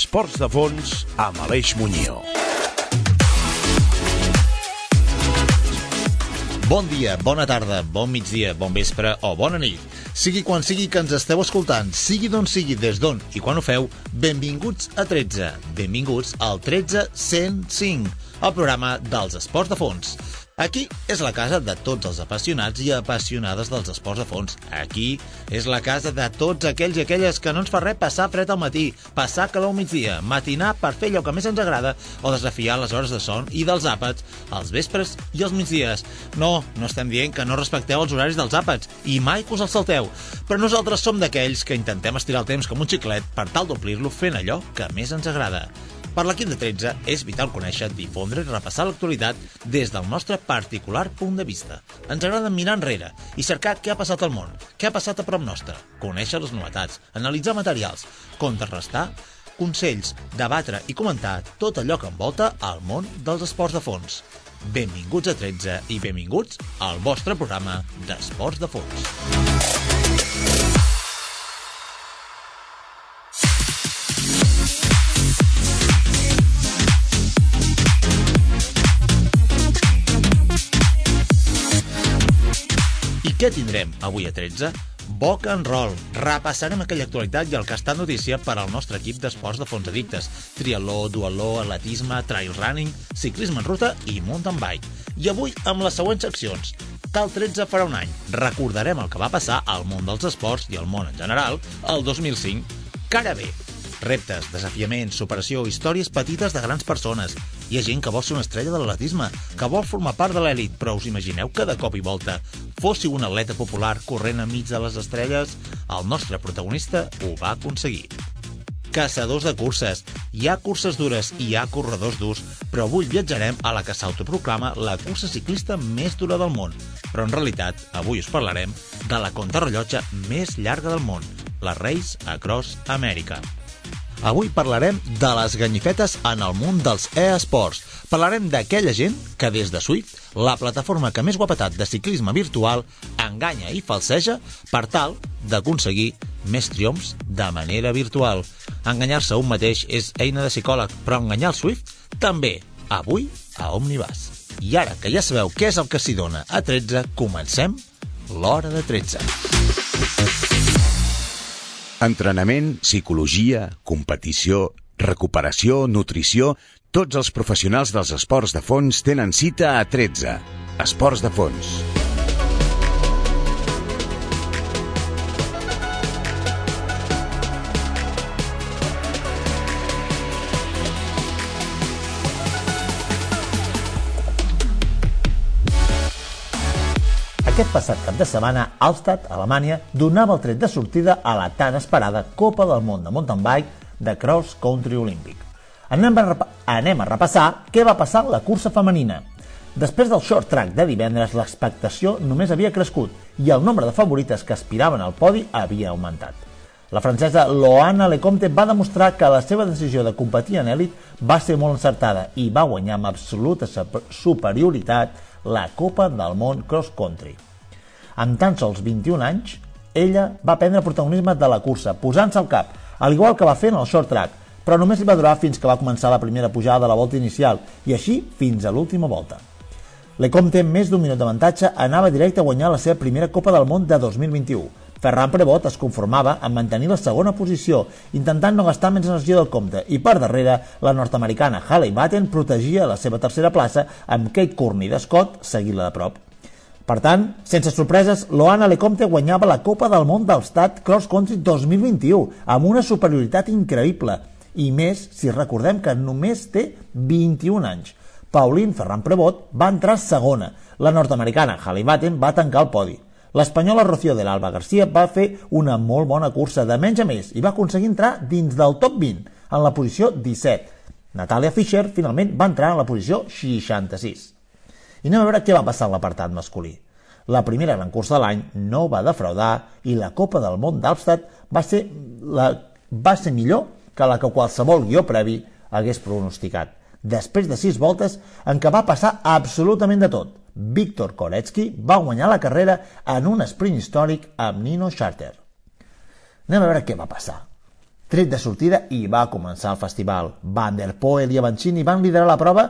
13. Esports de fons amb Aleix Muñoz. Bon dia, bona tarda, bon migdia, bon vespre o bona nit. Sigui quan sigui que ens esteu escoltant, sigui d'on sigui, des d'on i quan ho feu, benvinguts a 13. Benvinguts al 13 105, el programa dels esports de fons. Aquí és la casa de tots els apassionats i apassionades dels esports de fons. Aquí és la casa de tots aquells i aquelles que no ens fa res passar fred al matí, passar calor al migdia, matinar per fer allò que més ens agrada o desafiar les hores de son i dels àpats, els vespres i els migdies. No, no estem dient que no respecteu els horaris dels àpats i mai que us els salteu, però nosaltres som d'aquells que intentem estirar el temps com un xiclet per tal d'omplir-lo fent allò que més ens agrada. Per l'equip de 13 és vital conèixer, difondre i repassar l'actualitat des del nostre particular punt de vista. Ens agrada mirar enrere i cercar què ha passat al món, què ha passat a prop nostre, conèixer les novetats, analitzar materials, contrarrestar consells, debatre i comentar tot allò que envolta el món dels esports de fons. Benvinguts a 13 i benvinguts al vostre programa d'Esports de Fons. Què tindrem avui a 13? Boc and roll. Repassarem aquella actualitat i el que està notícia per al nostre equip d'esports de fons addictes. Triatló, duatló, atletisme, trail running, ciclisme en ruta i mountain bike. I avui amb les següents seccions. Cal 13 farà un any. Recordarem el que va passar al món dels esports i al món en general el 2005. Cara bé. Reptes, desafiaments, superació, històries petites de grans persones. Hi ha gent que vol ser una estrella de l'atletisme, que vol formar part de l'èlit, però us imagineu que de cop i volta fóssiu un atleta popular corrent enmig de les estrelles? El nostre protagonista ho va aconseguir. Caçadors de curses. Hi ha curses dures i hi ha corredors durs, però avui viatjarem a la que s'autoproclama la cursa ciclista més dura del món. Però en realitat, avui us parlarem de la contrarrellotge més llarga del món, la Race Across America. Avui parlarem de les ganyifetes en el món dels e-esports. Parlarem d'aquella gent que des de Swift, la plataforma que més guapetat de ciclisme virtual, enganya i falseja per tal d'aconseguir més triomfs de manera virtual. Enganyar-se un mateix és eina de psicòleg, però enganyar el Swift també, avui a Omnibus. I ara que ja sabeu què és el que s'hi dona a 13, comencem l'hora de 13. Entrenament, psicologia, competició, recuperació, nutrició... Tots els professionals dels esports de fons tenen cita a 13. Esports de fons. Aquest passat cap de setmana, Alstad, Alemanya, donava el tret de sortida a la tan esperada Copa del Món de Mountain Bike de Cross Country Olímpic. Anem a, anem a repassar què va passar la cursa femenina. Després del short track de divendres, l'expectació només havia crescut i el nombre de favorites que aspiraven al podi havia augmentat. La francesa Loana Lecomte va demostrar que la seva decisió de competir en èlit va ser molt encertada i va guanyar amb absoluta superioritat la Copa del Món Cross Country. Amb tan sols 21 anys, ella va prendre protagonisme de la cursa, posant-se al cap, al igual que va fer en el short track, però només li va durar fins que va començar la primera pujada de la volta inicial, i així fins a l'última volta. Lecomte, amb més d'un minut d'avantatge, anava directe a guanyar la seva primera Copa del Món de 2021. Ferran Prebot es conformava amb mantenir la segona posició, intentant no gastar més energia del compte, i per darrere, la nord-americana Haley Batten protegia la seva tercera plaça amb Kate Courtney de Scott seguint-la de prop. Per tant, sense sorpreses, Loana Lecomte guanyava la Copa del Món del Stat Cross Country 2021 amb una superioritat increïble, i més si recordem que només té 21 anys. Pauline Ferran Prebot va entrar segona, la nord-americana Haley Batten va tancar el podi. L'espanyola Rocío de l'Alba Garcia va fer una molt bona cursa de menys a més i va aconseguir entrar dins del top 20, en la posició 17. Natalia Fischer finalment va entrar en la posició 66. I anem a veure què va passar en l'apartat masculí. La primera gran cursa de l'any no va defraudar i la Copa del Món d'Alstad va, ser la, va ser millor que la que qualsevol guió previ hagués pronosticat. Després de sis voltes en què va passar absolutament de tot, Víctor Koretsky va guanyar la carrera en un sprint històric amb Nino Charter. Anem a veure què va passar. Tret de sortida i va començar el festival. Van der Poel i Avancini van liderar la prova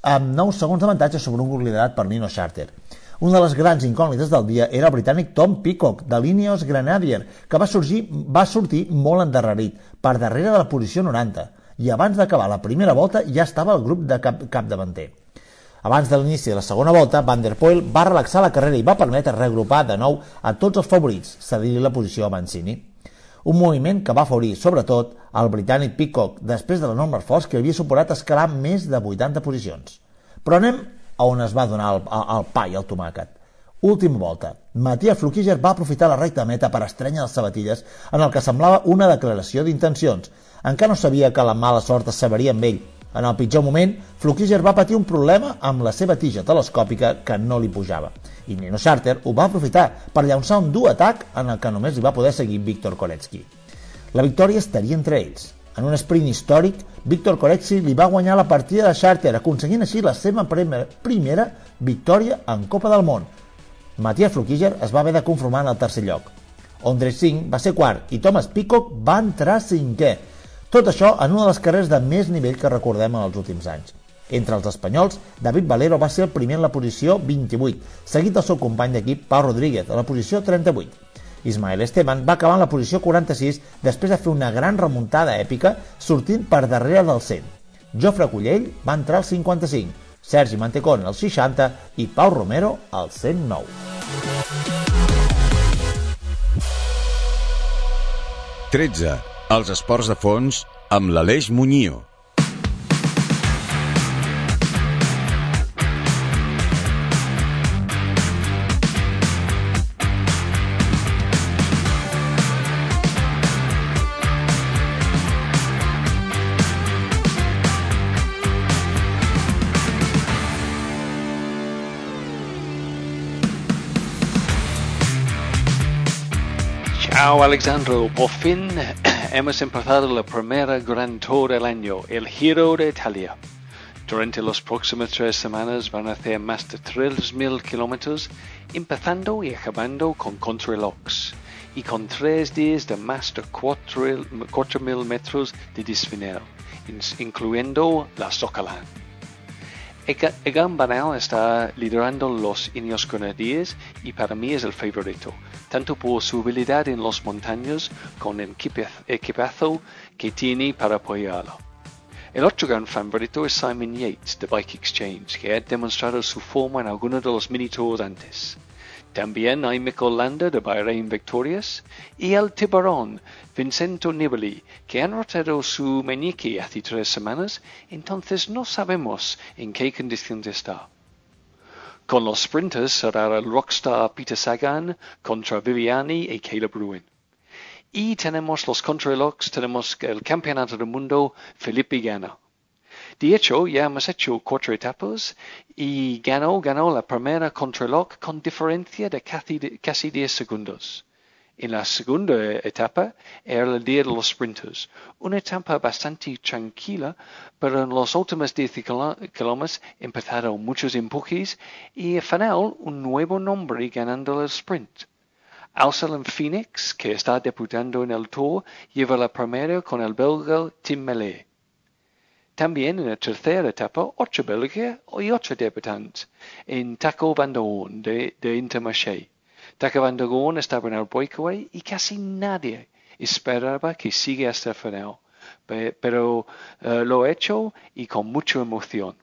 amb 9 segons d'avantatge sobre un grup liderat per Nino Charter. Una de les grans incògnites del dia era el britànic Tom Peacock, de l'Ineos Grenadier, que va, sorgir, va sortir molt endarrerit, per darrere de la posició 90, i abans d'acabar la primera volta ja estava el grup de cap, capdavanter. Abans de l'inici de la segona volta, Van der Poel va relaxar la carrera i va permetre reagrupar de nou a tots els favorits, cedir la posició a Mancini un moviment que va afavorir, sobretot, el britànic Peacock després de l'enorme esforç que havia suposat escalar més de 80 posicions. Però anem a on es va donar el, el, el pa i el tomàquet. Última volta. Matías Flukiger va aprofitar la recta meta per estrènyer les sabatilles en el que semblava una declaració d'intencions. Encara no sabia que la mala sort es saberia amb ell. En el pitjor moment, Flukiger va patir un problema amb la seva tija telescòpica que no li pujava i Nino Charter ho va aprofitar per llançar un dur atac en el que només li va poder seguir Víctor Koretsky. La victòria estaria entre ells. En un sprint històric, Víctor Koretsky li va guanyar la partida de Charter, aconseguint així la seva primera victòria en Copa del Món. Matías Flukiger es va haver de conformar en el tercer lloc. Ondre Singh va ser quart i Thomas Peacock va entrar cinquè. Tot això en una de les carreres de més nivell que recordem en els últims anys. Entre els espanyols, David Valero va ser el primer en la posició 28, seguit del seu company d'equip Pau Rodríguez, a la posició 38. Ismael Esteban va acabar en la posició 46 després de fer una gran remuntada èpica sortint per darrere del 100. Jofre Cullell va entrar al 55, Sergi Mantecón al 60 i Pau Romero al 109. Tretze. Els esports de fons amb l'Aleix Muñoz. Ciao Alexandro, por hemos empezado la primera Gran Tour del año, el Giro de Italia. Durante las próximas tres semanas van a hacer más de 3.000 kilómetros, empezando y acabando con contrarrelojes, y con tres días de más de 4.000 metros de desfilar, incluyendo la Socalan. Egan Banal está liderando los Ineos Grenadiers y para mí es el favorito, tanto por su habilidad en las montañas con el equipazo que tiene para apoyarlo. El otro gran favorito es Simon Yates de Bike Exchange, que ha demostrado su forma en algunos de los mini tours antes. También hay Mikel Landa de Bahrain Victorious y el tiburón Vincento Nibali, que han rotado su meñique hace tres semanas, entonces no sabemos en qué condición está. Con los sprinters será el rockstar Peter Sagan contra Viviani y Caleb Bruin. Y tenemos los contrarrelojes, tenemos el campeonato del mundo Felipe Gana. De hecho, ya hemos hecho cuatro etapas y ganó, ganó la primera contrarreloj con diferencia de casi, casi 10 segundos. En la segunda etapa era el día de los sprinters, una etapa bastante tranquila, pero en los últimos 10 kilómetros empezaron muchos empujes y al final un nuevo nombre ganando el sprint. Alsalem Phoenix, que está debutando en el Tour, lleva la primera con el belga Tim Mellet. También en la tercera etapa, ocho belgas y ocho debutantes en Taco Van de, de Intermarché. Taco Van estaba en el breakaway. Y casi nadie. Esperaba que siga hasta el final, pero lo ha hecho y con mucha emoción.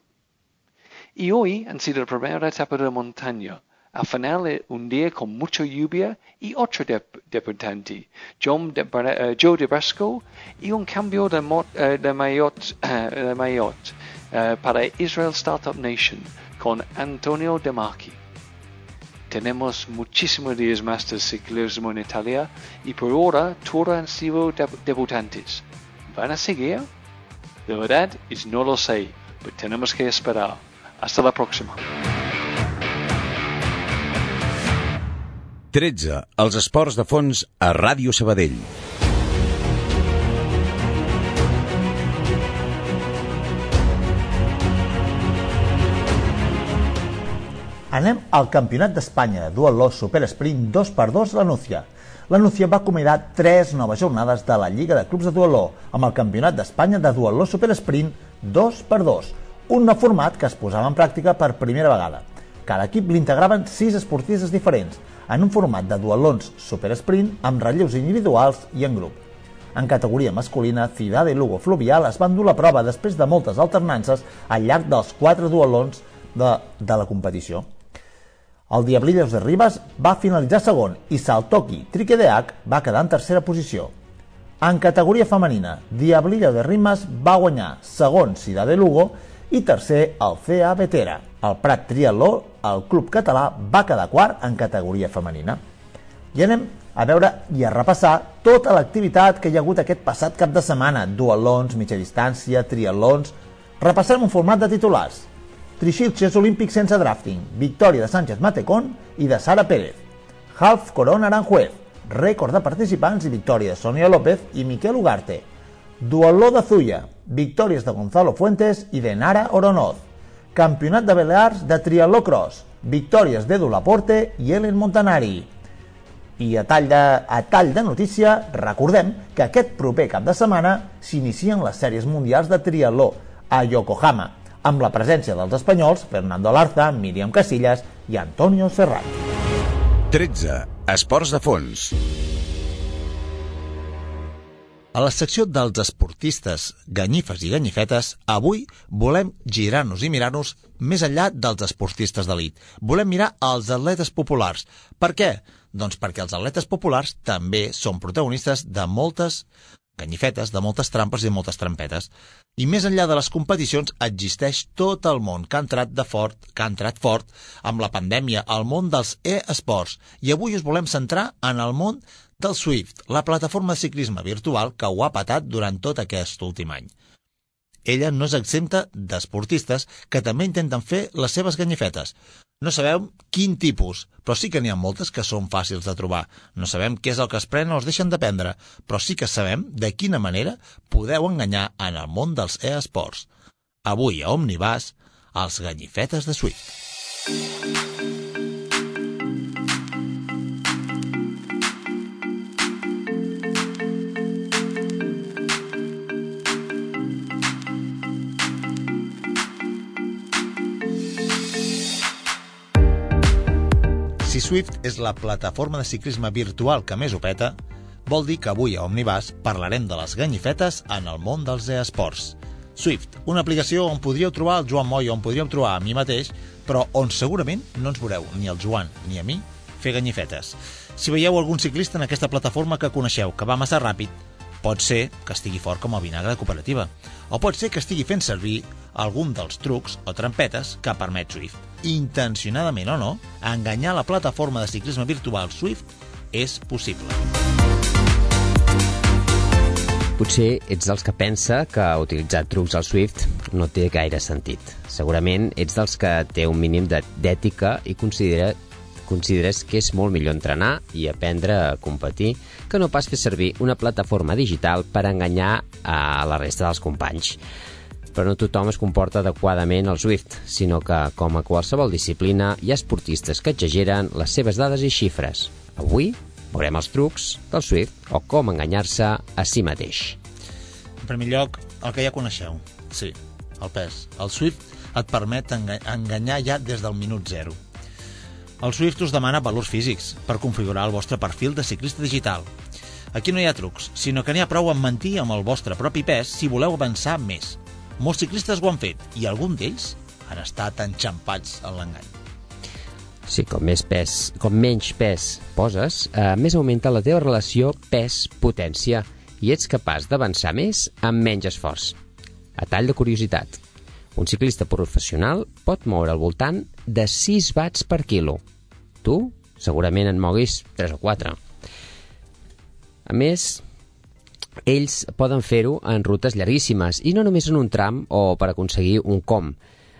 Y hoy han sido la primera etapa de montaña, al final un día con mucha lluvia y otro debutante, John de, uh, Joe de Brasco, y un cambio de, uh, de maillot para Israel Startup Nation con Antonio De. Tenemos muchísimos días más de ciclismo en Italia y por ahora todos han sido deb debutantes. ¿Van a seguir? La verdad es no lo sé, pero tenemos que esperar. Hasta la próxima. 13. Els esports de fons a Ràdio Sabadell. Anem al Campionat d'Espanya Loss Super Sprint 2x2 la Núcia. la Nucia va acomiadar tres noves jornades de la Lliga de Clubs de Dualó amb el Campionat d'Espanya de Dualó Super Sprint 2x2, un nou format que es posava en pràctica per primera vegada. Cada equip l'integraven sis esportistes diferents, en un format de dualons super sprint amb relleus individuals i en grup. En categoria masculina, Cidade i Lugo Fluvial es van dur la prova després de moltes alternances al llarg dels quatre dualons de, de la competició. El Diablillos de Ribas va finalitzar segon i Saltoki Triquedeac va quedar en tercera posició. En categoria femenina, Diablillo de Rimas va guanyar segon Cidade Lugo i tercer el CA Vetera. El Prat Triatló, el club català, va quedar quart en categoria femenina. I anem a veure i a repassar tota l'activitat que hi ha hagut aquest passat cap de setmana. Dualons, mitja distància, triatlons... Repassarem un format de titulars. Trixilxes olímpics sense drafting, victòria de Sánchez Matecón i de Sara Pérez. Half Corona Aranjuez, rècord de participants i victòria de Sonia López i Miquel Ugarte. Dualó de Zuya, victòries de Gonzalo Fuentes i de Nara Oronoz. Campionat de Balears de Triatló Cross, victòries d'Edu Laporte i Ellen Montanari. I a tall, de, a tall de notícia, recordem que aquest proper cap de setmana s'inicien les sèries mundials de triatló a Yokohama, amb la presència dels espanyols Fernando Larza, Míriam Casillas i Antonio Serrat. 13. Esports de fons. A la secció dels esportistes, ganyifes i ganyifetes, avui volem girar-nos i mirar-nos més enllà dels esportistes d'elit. Volem mirar els atletes populars. Per què? Doncs perquè els atletes populars també són protagonistes de moltes ganyifetes, de moltes trampes i de moltes trampetes. I més enllà de les competicions existeix tot el món que ha entrat de fort, que ha entrat fort amb la pandèmia, el món dels e-esports. I avui us volem centrar en el món del Swift, la plataforma de ciclisme virtual que ho ha patat durant tot aquest últim any. Ella no és exempta d'esportistes que també intenten fer les seves ganyifetes. No sabem quin tipus, però sí que n'hi ha moltes que són fàcils de trobar. No sabem què és el que es prenen o es deixen de prendre, però sí que sabem de quina manera podeu enganyar en el món dels e-esports. Avui a Omnibus, els ganyifetes de Swift. Swift és la plataforma de ciclisme virtual que més ho peta, vol dir que avui a Omnibus parlarem de les ganyifetes en el món dels esports. Swift, una aplicació on podríeu trobar el Joan Moy o on podríeu trobar a mi mateix, però on segurament no ens veureu ni el Joan ni a mi fer ganyifetes. Si veieu algun ciclista en aquesta plataforma que coneixeu que va massa ràpid, pot ser que estigui fort com el vinagre de cooperativa, o pot ser que estigui fent servir algun dels trucs o trampetes que permet Swift. Intencionadament o no, enganyar la plataforma de ciclisme virtual Swift és possible. Potser ets dels que pensa que utilitzar trucs al Swift no té gaire sentit. Segurament ets dels que té un mínim d'ètica i considera consideres que és molt millor entrenar i aprendre a competir que no pas fer servir una plataforma digital per enganyar a la resta dels companys però no tothom es comporta adequadament al Swift, sinó que, com a qualsevol disciplina, hi ha esportistes que exageren les seves dades i xifres. Avui veurem els trucs del Swift o com enganyar-se a si mateix. En primer lloc, el que ja coneixeu. Sí, el pes. El Swift et permet enganyar ja des del minut zero. El Swift us demana valors físics per configurar el vostre perfil de ciclista digital. Aquí no hi ha trucs, sinó que n'hi ha prou amb mentir amb el vostre propi pes si voleu avançar més. Molts ciclistes ho han fet i algun d'ells han estat enxampats en l'engany. Sí, com més pes, com menys pes poses, eh, més augmenta la teva relació pes-potència i ets capaç d'avançar més amb menys esforç. A tall de curiositat, un ciclista professional pot moure al voltant de 6 watts per quilo. Tu segurament en moguis 3 o 4. A més, ells poden fer-ho en rutes llarguíssimes i no només en un tram o per aconseguir un com.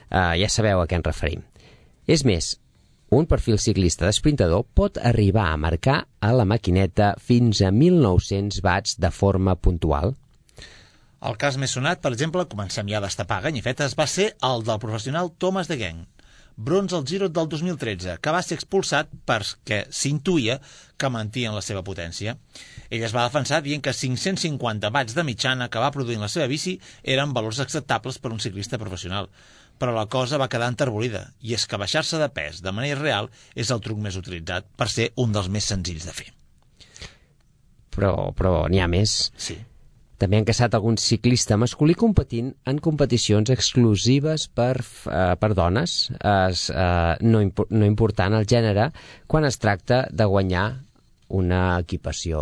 Uh, ja sabeu a què ens referim. És més, un perfil ciclista d'esprintador pot arribar a marcar a la maquineta fins a 1.900 watts de forma puntual. El cas més sonat, per exemple, comencem ja a destapar ganyifetes, va ser el del professional Thomas de Geng. Bronze al Giro del 2013, que va ser expulsat perquè s'intuïa que mentien la seva potència. Ell es va defensar dient que 550 watts de mitjana que va produir la seva bici eren valors acceptables per un ciclista professional. Però la cosa va quedar enterbolida, i és que baixar-se de pes de manera real és el truc més utilitzat per ser un dels més senzills de fer. Però, però n'hi ha més. Sí. També han caçat algun ciclista masculí competint en competicions exclusives per, uh, per dones, es, uh, no, impo no important el gènere, quan es tracta de guanyar una equipació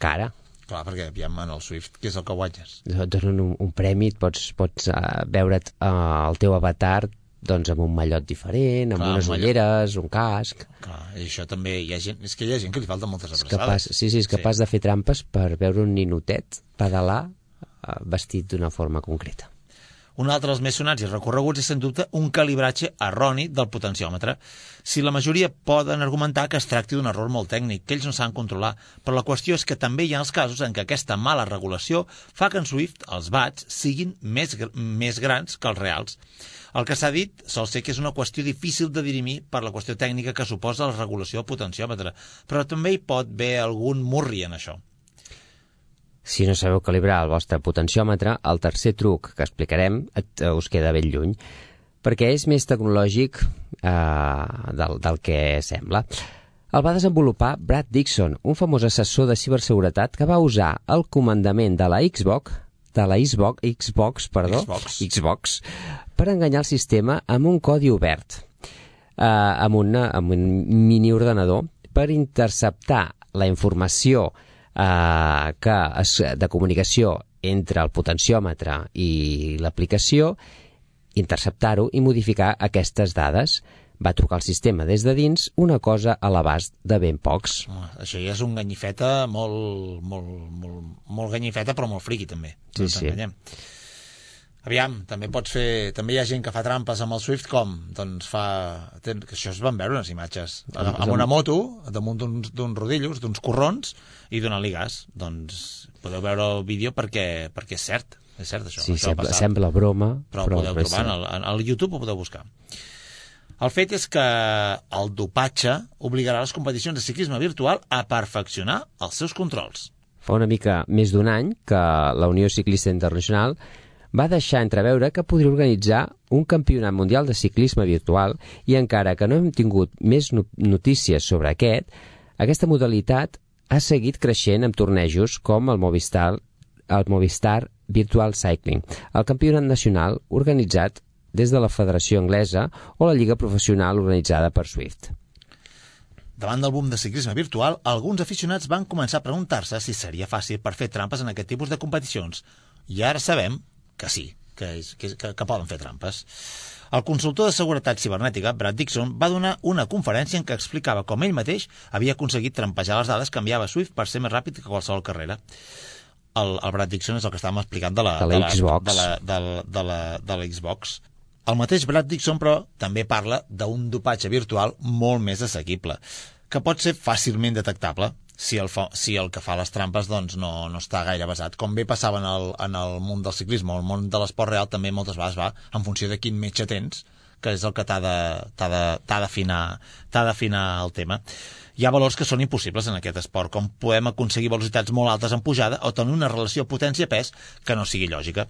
cara. Clar, perquè aviam en el Swift, què és el que guanyes? Et donen un, un premi, et pots, pots uh, veure't uh, el teu avatar doncs amb un mallot diferent, amb Clar, unes mallot. ulleres, un casc... Clar, i això també hi ha gent... És que hi ha gent que li falten moltes És abraçades. capaç, sí, sí, és capaç sí. de fer trampes per veure un ninotet pedalar eh, vestit d'una forma concreta. Un altre dels més sonats i recorreguts és, sens dubte, un calibratge erroni del potenciòmetre. Si la majoria poden argumentar que es tracti d'un error molt tècnic, que ells no saben controlar, però la qüestió és que també hi ha els casos en què aquesta mala regulació fa que en Swift els bats siguin més, més grans que els reals. El que s'ha dit sol ser que és una qüestió difícil de dirimir per la qüestió tècnica que suposa la regulació del potenciòmetre, però també hi pot haver algun murri en això. Si no sabeu calibrar el vostre potenciòmetre, el tercer truc que explicarem et, eh, us queda ben lluny, perquè és més tecnològic eh, del, del que sembla. El va desenvolupar Brad Dixon, un famós assessor de ciberseguretat que va usar el comandament de la Xbox de la Xbox, Xbox, perdó, Xbox. Xbox, per enganyar el sistema amb un codi obert, eh, amb, una, amb un mini ordenador, per interceptar la informació eh, que es, de comunicació entre el potenciòmetre i l'aplicació, interceptar-ho i modificar aquestes dades. Va trucar al sistema des de dins, una cosa a l'abast de ben pocs. Home, això ja és un ganyifeta molt, molt, molt, molt ganyifeta, però molt friqui, també. Sí, no sí. Aviam, també pots fer... També hi ha gent que fa trampes amb el Swift, com? Doncs fa... Que això es van veure unes imatges. Amb, amb una moto, damunt d'uns rodillos, d'uns corrons, i donant-li gas. Doncs podeu veure el vídeo perquè, perquè és cert. És cert, això. Sí, això sembla, sembla broma, però, però, podeu trobar, en el YouTube ho podeu buscar. El fet és que el dopatge obligarà les competicions de ciclisme virtual a perfeccionar els seus controls. Fa una mica més d'un any que la Unió Ciclista Internacional va deixar entreveure que podria organitzar un campionat mundial de ciclisme virtual i encara que no hem tingut més no- notícies sobre aquest, aquesta modalitat ha seguit creixent amb tornejos com el Movistar, el Movistar Virtual Cycling, el campionat nacional organitzat des de la Federació Anglesa o la Lliga Professional organitzada per Swift. Davant del boom de ciclisme virtual, alguns aficionats van començar a preguntar-se si seria fàcil per fer trampes en aquest tipus de competicions. I ara sabem que sí, que, és, que, que, que poden fer trampes. El consultor de seguretat cibernètica, Brad Dixon, va donar una conferència en què explicava com ell mateix havia aconseguit trampejar les dades que enviava Swift per ser més ràpid que qualsevol carrera. El, el Brad Dixon és el que estàvem explicant de la, De la Xbox. De la, de, la, de, la, de la Xbox. El mateix Brad Dixon, però, també parla d'un dopatge virtual molt més assequible, que pot ser fàcilment detectable si el, fa, si el que fa les trampes doncs, no, no està gaire basat. Com bé passava en el, en el món del ciclisme el món de l'esport real, també moltes vegades va en funció de quin metge tens, que és el que t'ha d'afinar el tema. Hi ha valors que són impossibles en aquest esport, com podem aconseguir velocitats molt altes en pujada o tenir una relació potència-pes que no sigui lògica.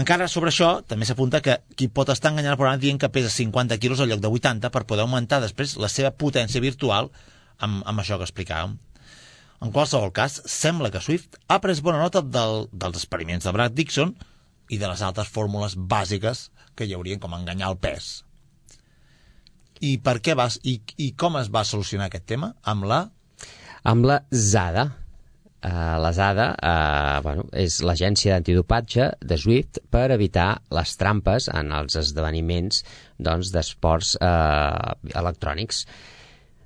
Encara sobre això, també s'apunta que qui pot estar enganyant el programa dient que pesa 50 quilos al lloc de 80 per poder augmentar després la seva potència virtual amb, amb això que explicàvem. En qualsevol cas, sembla que Swift ha pres bona nota del, dels experiments de Brad Dixon i de les altres fórmules bàsiques que hi haurien com enganyar el pes. I per què vas i, i com es va solucionar aquest tema? Amb la amb la ZADA. Uh, la ZADA uh, bueno, és l'agència d'antidopatge de Swift per evitar les trampes en els esdeveniments doncs, d'esports uh, electrònics.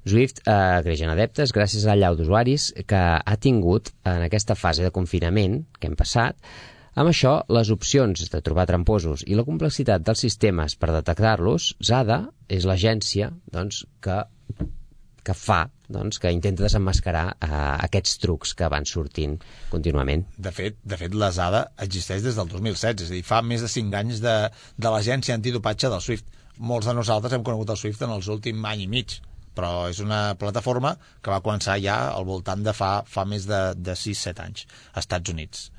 Swift eh, creix en adeptes gràcies a l'allau d'usuaris que ha tingut en aquesta fase de confinament que hem passat. Amb això, les opcions de trobar tramposos i la complexitat dels sistemes per detectar-los, ZADA és l'agència doncs, que, que fa, doncs, que intenta desenmascarar eh, aquests trucs que van sortint contínuament. De fet, de fet, l'ASADA existeix des del 2016, és a dir, fa més de 5 anys de, de l'agència antidopatge del Swift. molts de nosaltres hem conegut el Swift en els últims any i mig però és una plataforma que va començar ja al voltant de fa, fa més de, de 6-7 anys als Estats Units.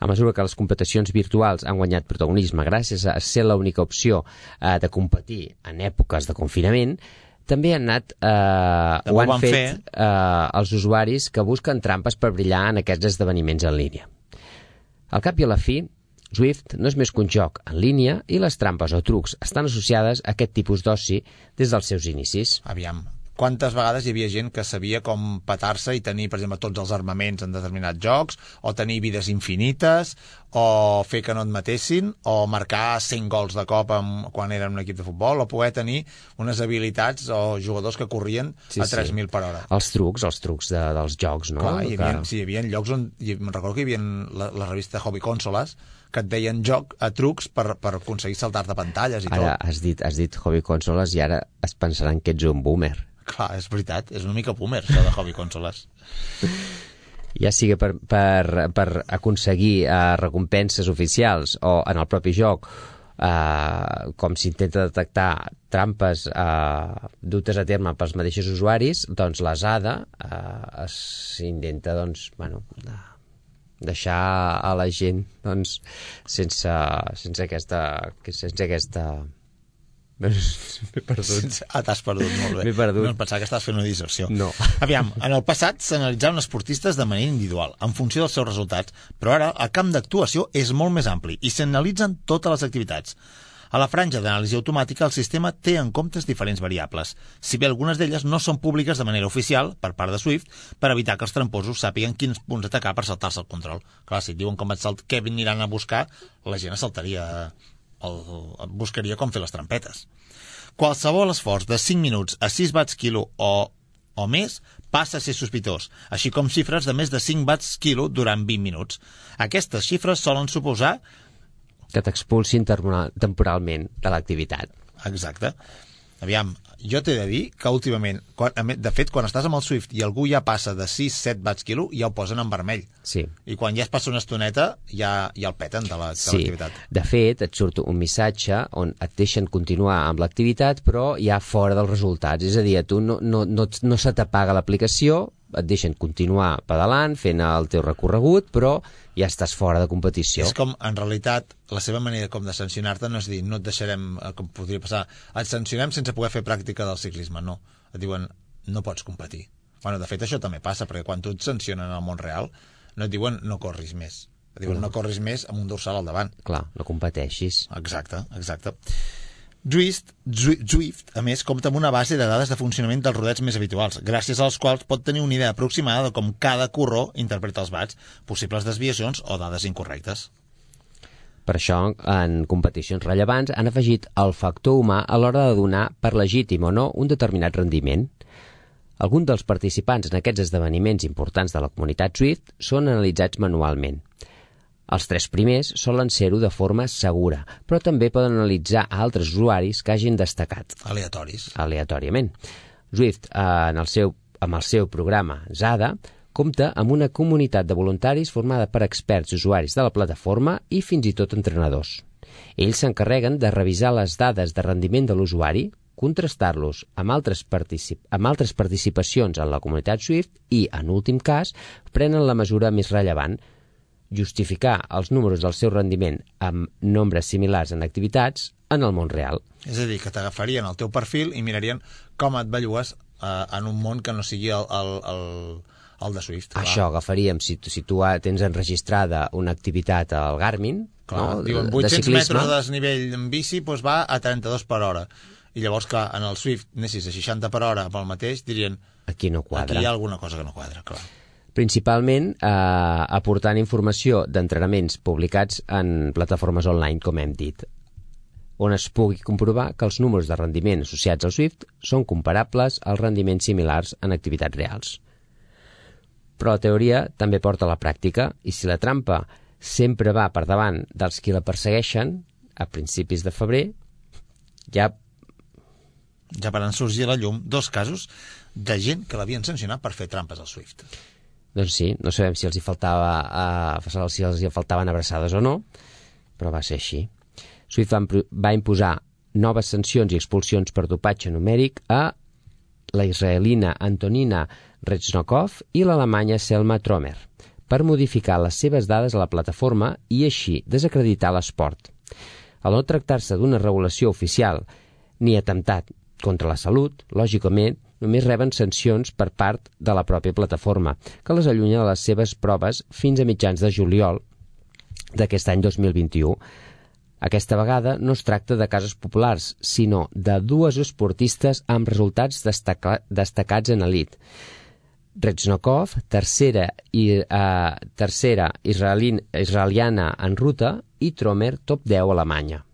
A mesura que les competicions virtuals han guanyat protagonisme gràcies a ser l'única opció eh, de competir en èpoques de confinament, també han anat, eh, ho han fet fer. eh, els usuaris que busquen trampes per brillar en aquests esdeveniments en línia. Al cap i a la fi, Swift no és més que un joc en línia i les trampes o trucs estan associades a aquest tipus d'oci des dels seus inicis. Aviam, quantes vegades hi havia gent que sabia com petar-se i tenir, per exemple, tots els armaments en determinats jocs, o tenir vides infinites, o fer que no et matessin, o marcar 100 gols de cop amb, quan era un equip de futbol, o poder tenir unes habilitats o jugadors que corrien sí, a 3.000 sí. per hora. Els trucs, els trucs de, dels jocs, no? Clar, hi havia, que... sí, hi havia llocs on... Me'n recordo que hi havia la, la revista Hobby Consoles, que et deien joc a trucs per, per aconseguir saltar de pantalles i ara tot. Ara has dit, has dit hobby consoles i ara es pensaran que ets un boomer. Clar, és veritat, és una mica boomer, això de hobby consoles. ja sigui per, per, per aconseguir uh, recompenses oficials o en el propi joc uh, com s'intenta detectar trampes uh, dutes a terme pels mateixos usuaris, doncs l'ASADA uh, s'intenta doncs, bueno, deixar a la gent doncs, sense, sense aquesta sense aquesta M'he perdut. Ah, t'has perdut, molt bé. M'he perdut. No, pensava que estaves fent una disserció. No. Aviam, en el passat s'analitzaven esportistes de manera individual, en funció dels seus resultats, però ara el camp d'actuació és molt més ampli i s'analitzen totes les activitats. A la franja d'anàlisi automàtica, el sistema té en comptes diferents variables, si bé algunes d'elles no són públiques de manera oficial per part de Swift per evitar que els tramposos sàpiguen quins punts atacar per saltar-se el control. Clar, si et diuen com et salt, què aniran a buscar, la gent saltaria, el, buscaria com fer les trampetes. Qualsevol esforç de 5 minuts a 6 watts quilo o o més passa a ser sospitós, així com xifres de més de 5 watts quilo durant 20 minuts. Aquestes xifres solen suposar que t'expulsin temporalment de l'activitat. Exacte. Aviam, jo t'he de dir que últimament, quan, de fet, quan estàs amb el Swift i algú ja passa de 6-7 watts quilo, ja ho posen en vermell. Sí. I quan ja es passa una estoneta, ja, ja el peten de l'activitat. Sí. De fet, et surt un missatge on et deixen continuar amb l'activitat, però ja fora dels resultats. És a dir, a tu no, no, no, no se t'apaga l'aplicació, et deixen continuar pedalant, fent el teu recorregut, però ja estàs fora de competició. És com, en realitat, la seva manera com de sancionar-te no és dir, no et deixarem, eh, com podria passar, et sancionem sense poder fer pràctica del ciclisme, no. Et diuen, no pots competir. Bueno, de fet, això també passa, perquè quan tu et sancionen al món real, no et diuen no corris més. Et diuen no corris més amb un dorsal al davant. Clar, no competeixis. Exacte, exacte. Zwift, Zwift, a més, compta amb una base de dades de funcionament dels rodets més habituals, gràcies als quals pot tenir una idea aproximada de com cada corró interpreta els bats, possibles desviacions o dades incorrectes. Per això, en competicions rellevants, han afegit el factor humà a l'hora de donar per legítim o no un determinat rendiment. Alguns dels participants en aquests esdeveniments importants de la comunitat Swift són analitzats manualment. Els tres primers solen ser-ho de forma segura, però també poden analitzar altres usuaris que hagin destacat. Aleatoris. Aleatòriament. Swift, eh, en el seu, amb el seu programa ZADA, compta amb una comunitat de voluntaris formada per experts usuaris de la plataforma i fins i tot entrenadors. Ells s'encarreguen de revisar les dades de rendiment de l'usuari, contrastar-los amb, altres particip amb altres participacions en la comunitat Swift i, en últim cas, prenen la mesura més rellevant, justificar els números del seu rendiment amb nombres similars en activitats en el món real. És a dir, que t'agafarien el teu perfil i mirarien com et bellues eh, en un món que no sigui el, el, el, el de Swift. Clar. Això, agafaríem, si, si tu tens enregistrada una activitat al Garmin, clar, no? diuen 800 metres de desnivell en bici doncs va a 32 per hora. I llavors, clar, en el Swift anessis a 60 per hora pel mateix, dirien... Aquí no quadra. Aquí hi ha alguna cosa que no quadra, clar principalment eh, aportant informació d'entrenaments publicats en plataformes online, com hem dit, on es pugui comprovar que els números de rendiment associats al Swift són comparables als rendiments similars en activitats reals. Però la teoria també porta a la pràctica, i si la trampa sempre va per davant dels qui la persegueixen, a principis de febrer, ja... Ja van sorgir a la llum dos casos de gent que l'havien sancionat per fer trampes al Swift. Doncs sí, no sabem si els hi faltava uh, si els hi faltaven abraçades o no, però va ser així. Swift va, va imposar noves sancions i expulsions per dopatge numèric a la israelina Antonina Rechnikov i l'alemanya Selma Tromer per modificar les seves dades a la plataforma i així desacreditar l'esport. Al no tractar-se d'una regulació oficial ni atemptat contra la salut, lògicament, només reben sancions per part de la pròpia plataforma, que les allunya de les seves proves fins a mitjans de juliol d'aquest any 2021. Aquesta vegada no es tracta de casos populars, sinó de dues esportistes amb resultats destaca destacats en elit. Retsnokov, tercera, i, uh, tercera israelin, israeliana en ruta, i Tromer, top 10 a Alemanya.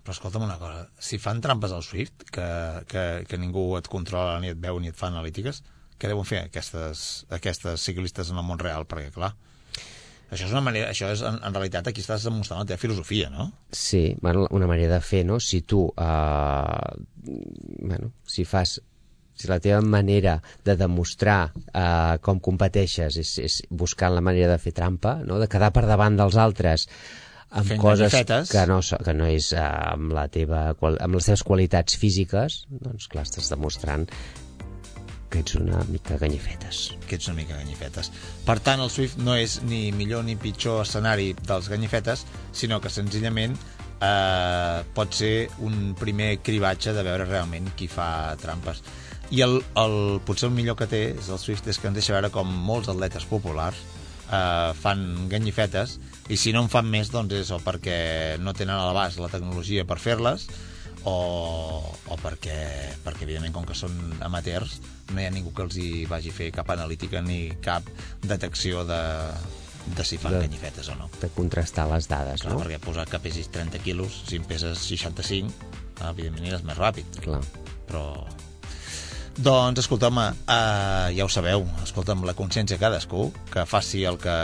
Però escolta'm una cosa, si fan trampes al Swift, que, que, que ningú et controla ni et veu ni et fa analítiques, què deuen fer aquestes, aquestes ciclistes en el món real? Perquè, clar, això és una manera, això és, en, en realitat, aquí estàs demostrant la teva filosofia, no? Sí, bueno, una manera de fer, no? Si tu, uh, bueno, si fas si la teva manera de demostrar uh, com competeixes és, és buscant la manera de fer trampa, no? de quedar per davant dels altres amb Fent coses que no, que no és uh, amb, la teva, qual- amb les teves qualitats físiques, doncs clar, estàs demostrant que ets una mica ganyifetes. que ets una mica ganyifetes. Per tant, el Swift no és ni millor ni pitjor escenari dels ganyifetes, sinó que senzillament eh, pot ser un primer cribatge de veure realment qui fa trampes. I el, el, potser el millor que té és el Swift és que ens deixa veure com molts atletes populars eh, fan ganyifetes i si no en fan més doncs és o perquè no tenen a l'abast la tecnologia per fer-les o, o perquè, perquè evidentment com que són amateurs no hi ha ningú que els hi vagi fer cap analítica ni cap detecció de, de si fan De- ganyifetes o no De contrastar les dades, Clar, no? perquè posar que pesis 30 quilos si en peses 65 evidentment aniràs més ràpid Clar. però... Doncs, escolta'm, uh, ja ho sabeu, escolta'm, la consciència de cadascú, que faci el que,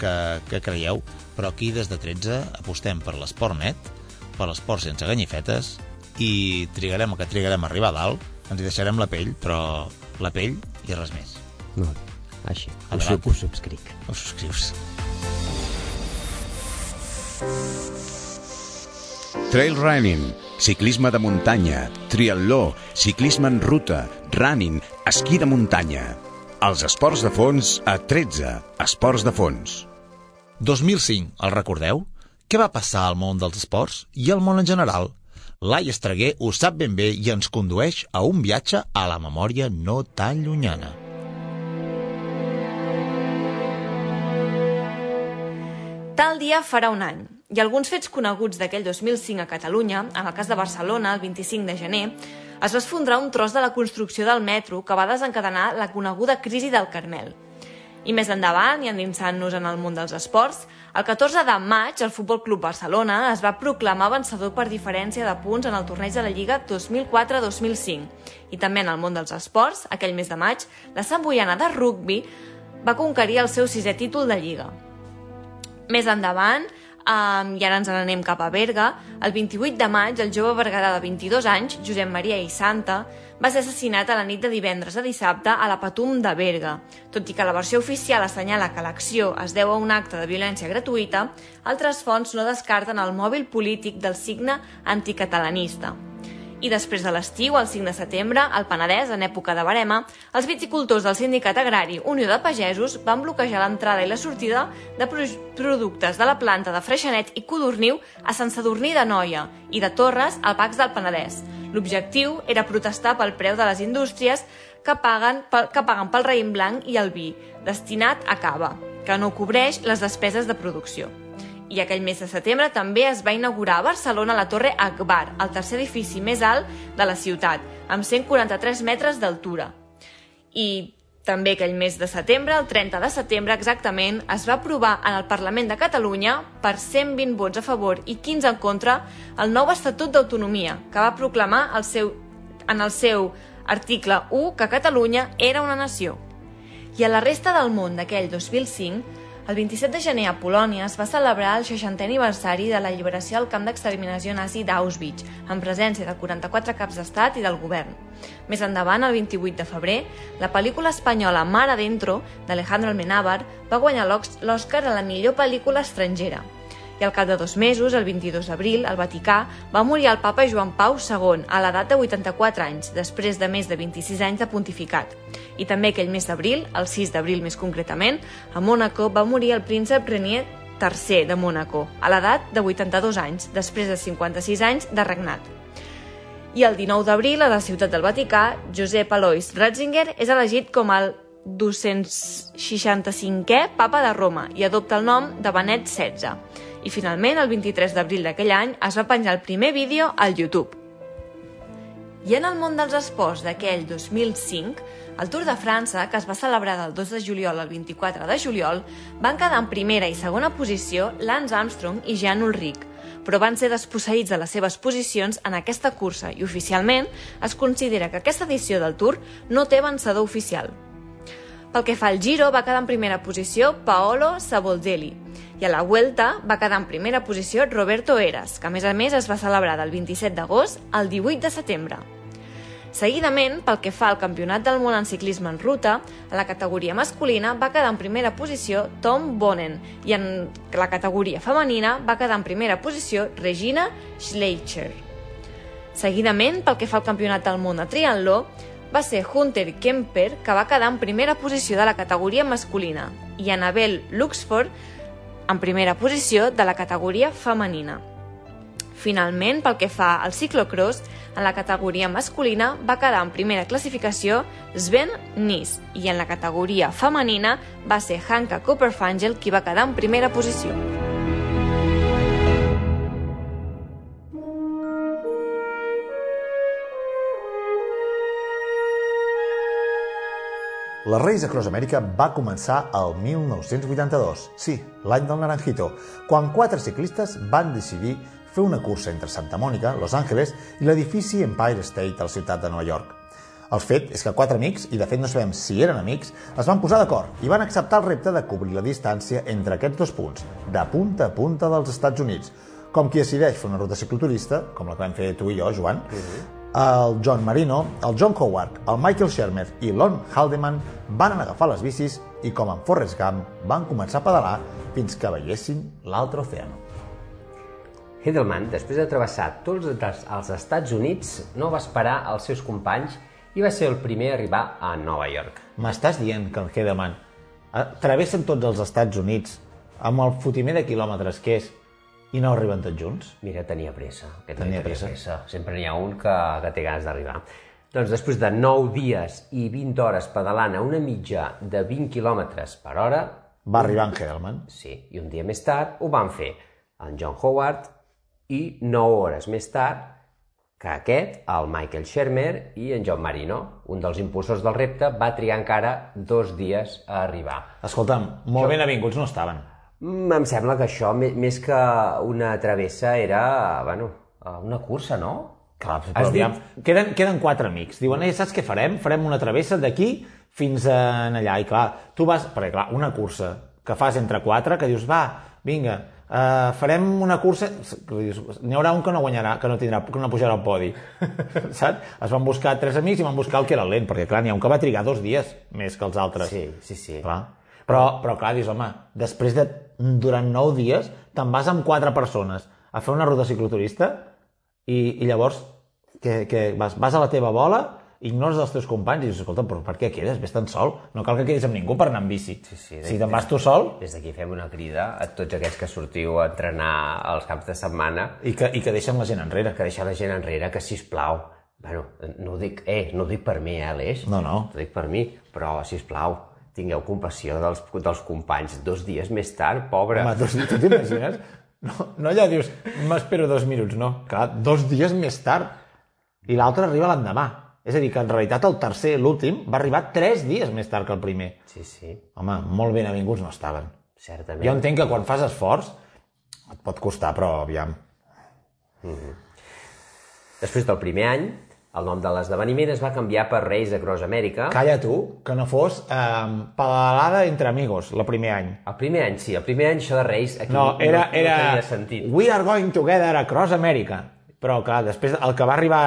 que, que creieu, però aquí des de 13 apostem per l'esport net, per l'esport sense ganyifetes, i trigarem el que trigarem a arribar a dalt, ens hi deixarem la pell, però la pell i res més. Bé. Així. Ho, sub, ho subscric. Us subscrius. Trail running, ciclisme de muntanya, triatló, ciclisme en ruta, running, esquí de muntanya. Els esports de fons a 13. Esports de fons. 2005, el recordeu? Què va passar al món dels esports i al món en general? Lai Estreguer ho sap ben bé i ens condueix a un viatge a la memòria no tan llunyana. Tal dia farà un any, i alguns fets coneguts d'aquell 2005 a Catalunya, en el cas de Barcelona, el 25 de gener, es va esfondrar un tros de la construcció del metro que va desencadenar la coneguda crisi del Carmel. I més endavant, i endinsant-nos en el món dels esports, el 14 de maig el Futbol Club Barcelona es va proclamar vencedor per diferència de punts en el torneig de la Lliga 2004-2005. I també en el món dels esports, aquell mes de maig, la Sant Boiana de rugbi va conquerir el seu sisè títol de Lliga. Més endavant, um, i ara ens n'anem cap a Berga, el 28 de maig el jove berguedà de 22 anys, Josep Maria i Santa, va ser assassinat a la nit de divendres a dissabte a la Patum de Berga. Tot i que la versió oficial assenyala que l'acció es deu a un acte de violència gratuïta, altres fonts no descarten el mòbil polític del signe anticatalanista. I després de l'estiu, el 5 de setembre, al Penedès, en època de barema, els viticultors del Sindicat Agrari Unió de Pagesos van bloquejar l'entrada i la sortida de pro productes de la planta de Freixenet i Codorniu a Sant Sadurní de Noia i de Torres al Pacs del Penedès. L'objectiu era protestar pel preu de les indústries que paguen, pel, que paguen pel raïm blanc i el vi, destinat a cava, que no cobreix les despeses de producció. I aquell mes de setembre també es va inaugurar a Barcelona la Torre Akbar, el tercer edifici més alt de la ciutat, amb 143 metres d'altura. I també aquell mes de setembre, el 30 de setembre exactament, es va aprovar en el Parlament de Catalunya per 120 vots a favor i 15 en contra el nou Estatut d'Autonomia, que va proclamar el seu, en el seu article 1 que Catalunya era una nació. I a la resta del món d'aquell 2005, el 27 de gener a Polònia es va celebrar el 60è aniversari de l'alliberació al camp d'exterminació nazi d'Auschwitz, en presència de 44 caps d'estat i del govern. Més endavant, el 28 de febrer, la pel·lícula espanyola Mar Adentro, d'Alejandro Almenábar, va guanyar l'Oscar a la millor pel·lícula estrangera. I al cap de dos mesos, el 22 d'abril, al Vaticà, va morir el papa Joan Pau II a l'edat de 84 anys, després de més de 26 anys de pontificat. I també aquell mes d'abril, el 6 d'abril més concretament, a Mònaco va morir el príncep Renier III de Mònaco, a l'edat de 82 anys, després de 56 anys de regnat. I el 19 d'abril, a la ciutat del Vaticà, Josep Alois Ratzinger és elegit com el 265è papa de Roma i adopta el nom de Benet XVI. I finalment, el 23 d'abril d'aquell any, es va penjar el primer vídeo al YouTube. I en el món dels esports d'aquell 2005, el Tour de França, que es va celebrar del 2 de juliol al 24 de juliol, van quedar en primera i segona posició Lance Armstrong i Jan Ulrich, però van ser desposseïts de les seves posicions en aquesta cursa i oficialment es considera que aquesta edició del Tour no té vencedor oficial. Pel que fa al Giro, va quedar en primera posició Paolo Saboldelli i a la Vuelta va quedar en primera posició Roberto Eras, que a més a més es va celebrar del 27 d'agost al 18 de setembre. Seguidament, pel que fa al Campionat del món en ciclisme en ruta, a la categoria masculina va quedar en primera posició Tom Bonen i en la categoria femenina va quedar en primera posició Regina Schleicher. Seguidament, pel que fa al Campionat del món de triatló, va ser Hunter Kemper, que va quedar en primera posició de la categoria masculina, i Annabel Luxford en primera posició de la categoria femenina. Finalment, pel que fa al ciclocross, en la categoria masculina va quedar en primera classificació Sven Nys i en la categoria femenina va ser Hanka Copperfangel qui va quedar en primera posició. La Race Across America va començar el 1982, sí, l'any del Naranjito, quan quatre ciclistes van decidir fer una cursa entre Santa Mònica, Los Angeles, i l'edifici Empire State a la ciutat de Nova York. El fet és que quatre amics, i de fet no sabem si eren amics, es van posar d'acord i van acceptar el repte de cobrir la distància entre aquests dos punts, de punta a punta dels Estats Units, com qui decideix fer una ruta cicloturista, com la que vam fer tu i jo, Joan, -huh. el John Marino, el John Howard, el Michael Shermer i l'On Haldeman van agafar les bicis i, com en Forrest Gump, van començar a pedalar fins que veiessin l'altre oceà. Hedelman, després de travessar tots els Estats Units, no va esperar els seus companys i va ser el primer a arribar a Nova York. M'estàs dient que el Hedeman travessen tots els Estats Units amb el fotimer de quilòmetres que és i no arriben tots junts? Mira, tenia pressa. Aquest Tenia noi pressa. pressa. Sempre n'hi ha un que, que té ganes d'arribar. Doncs després de 9 dies i 20 hores pedalant a una mitja de 20 quilòmetres per hora, Va arribar en Hedelman. sí, i un dia més tard ho van fer en John Howard i 9 hores més tard que aquest, el Michael Shermer i en John Marino, un dels impulsors del repte, va trigar encara dos dies a arribar. Escolta'm, molt ben avinguts no estaven. Mm, Em sembla que això, més que una travessa, era, bueno, eh, una cursa, no? Clar, Has però dit- aviam, queden, queden quatre amics. Diuen, eh, saps què farem? Farem una travessa d'aquí fins a allà. I clar, tu vas... Perquè clar, una cursa que fas entre quatre, que dius, va, vinga, uh, farem una cursa... N'hi haurà un que no guanyarà, que no, tindrà, que no pujarà al podi. saps? Es van buscar tres amics i van buscar el que era lent, perquè clar, n'hi ha un que va trigar dos dies més que els altres. Sí, sí, sí. Clar. Però, però clar, dius, home, després de, durant nou dies, te'n vas amb quatre persones a fer una ruta cicloturista i, i llavors que, que vas, vas a la teva bola, ignores els teus companys i dius, escolta, però per què quedes? Ves tan sol. No cal que quedis amb ningú per anar amb bici. Sí, sí, si te'n vas tu sol Des d'aquí fem una crida a tots aquests que sortiu a entrenar als caps de setmana i que, i que deixen la gent enrere. que deixar la gent enrere, que si plau, bueno, no ho dic, eh, no ho dic per mi, eh, Aleix? No, no. Ho dic per mi, però, si plau, tingueu compassió dels, dels companys dos dies més tard, pobre. Home, tu, tu t'imagines? No, no allà dius, m'espero dos minuts, no. Clar, dos dies més tard. I l'altre arriba l'endemà. És a dir, que en realitat el tercer, l'últim, va arribar tres dies més tard que el primer. Sí, sí, Home, molt ben avinguts no estaven. certament. Jo entenc que quan fas esforç et pot costar, però aviam. Després del primer any, el nom de l'esdeveniment es va canviar per Race Across America. Calla tu, que no fos eh, pedalada entre amigos, el primer any. El primer any, sí, el primer any això de Race aquí No, era, no, era no tenia sentit. We are going together across America. Però, clar, després el que va arribar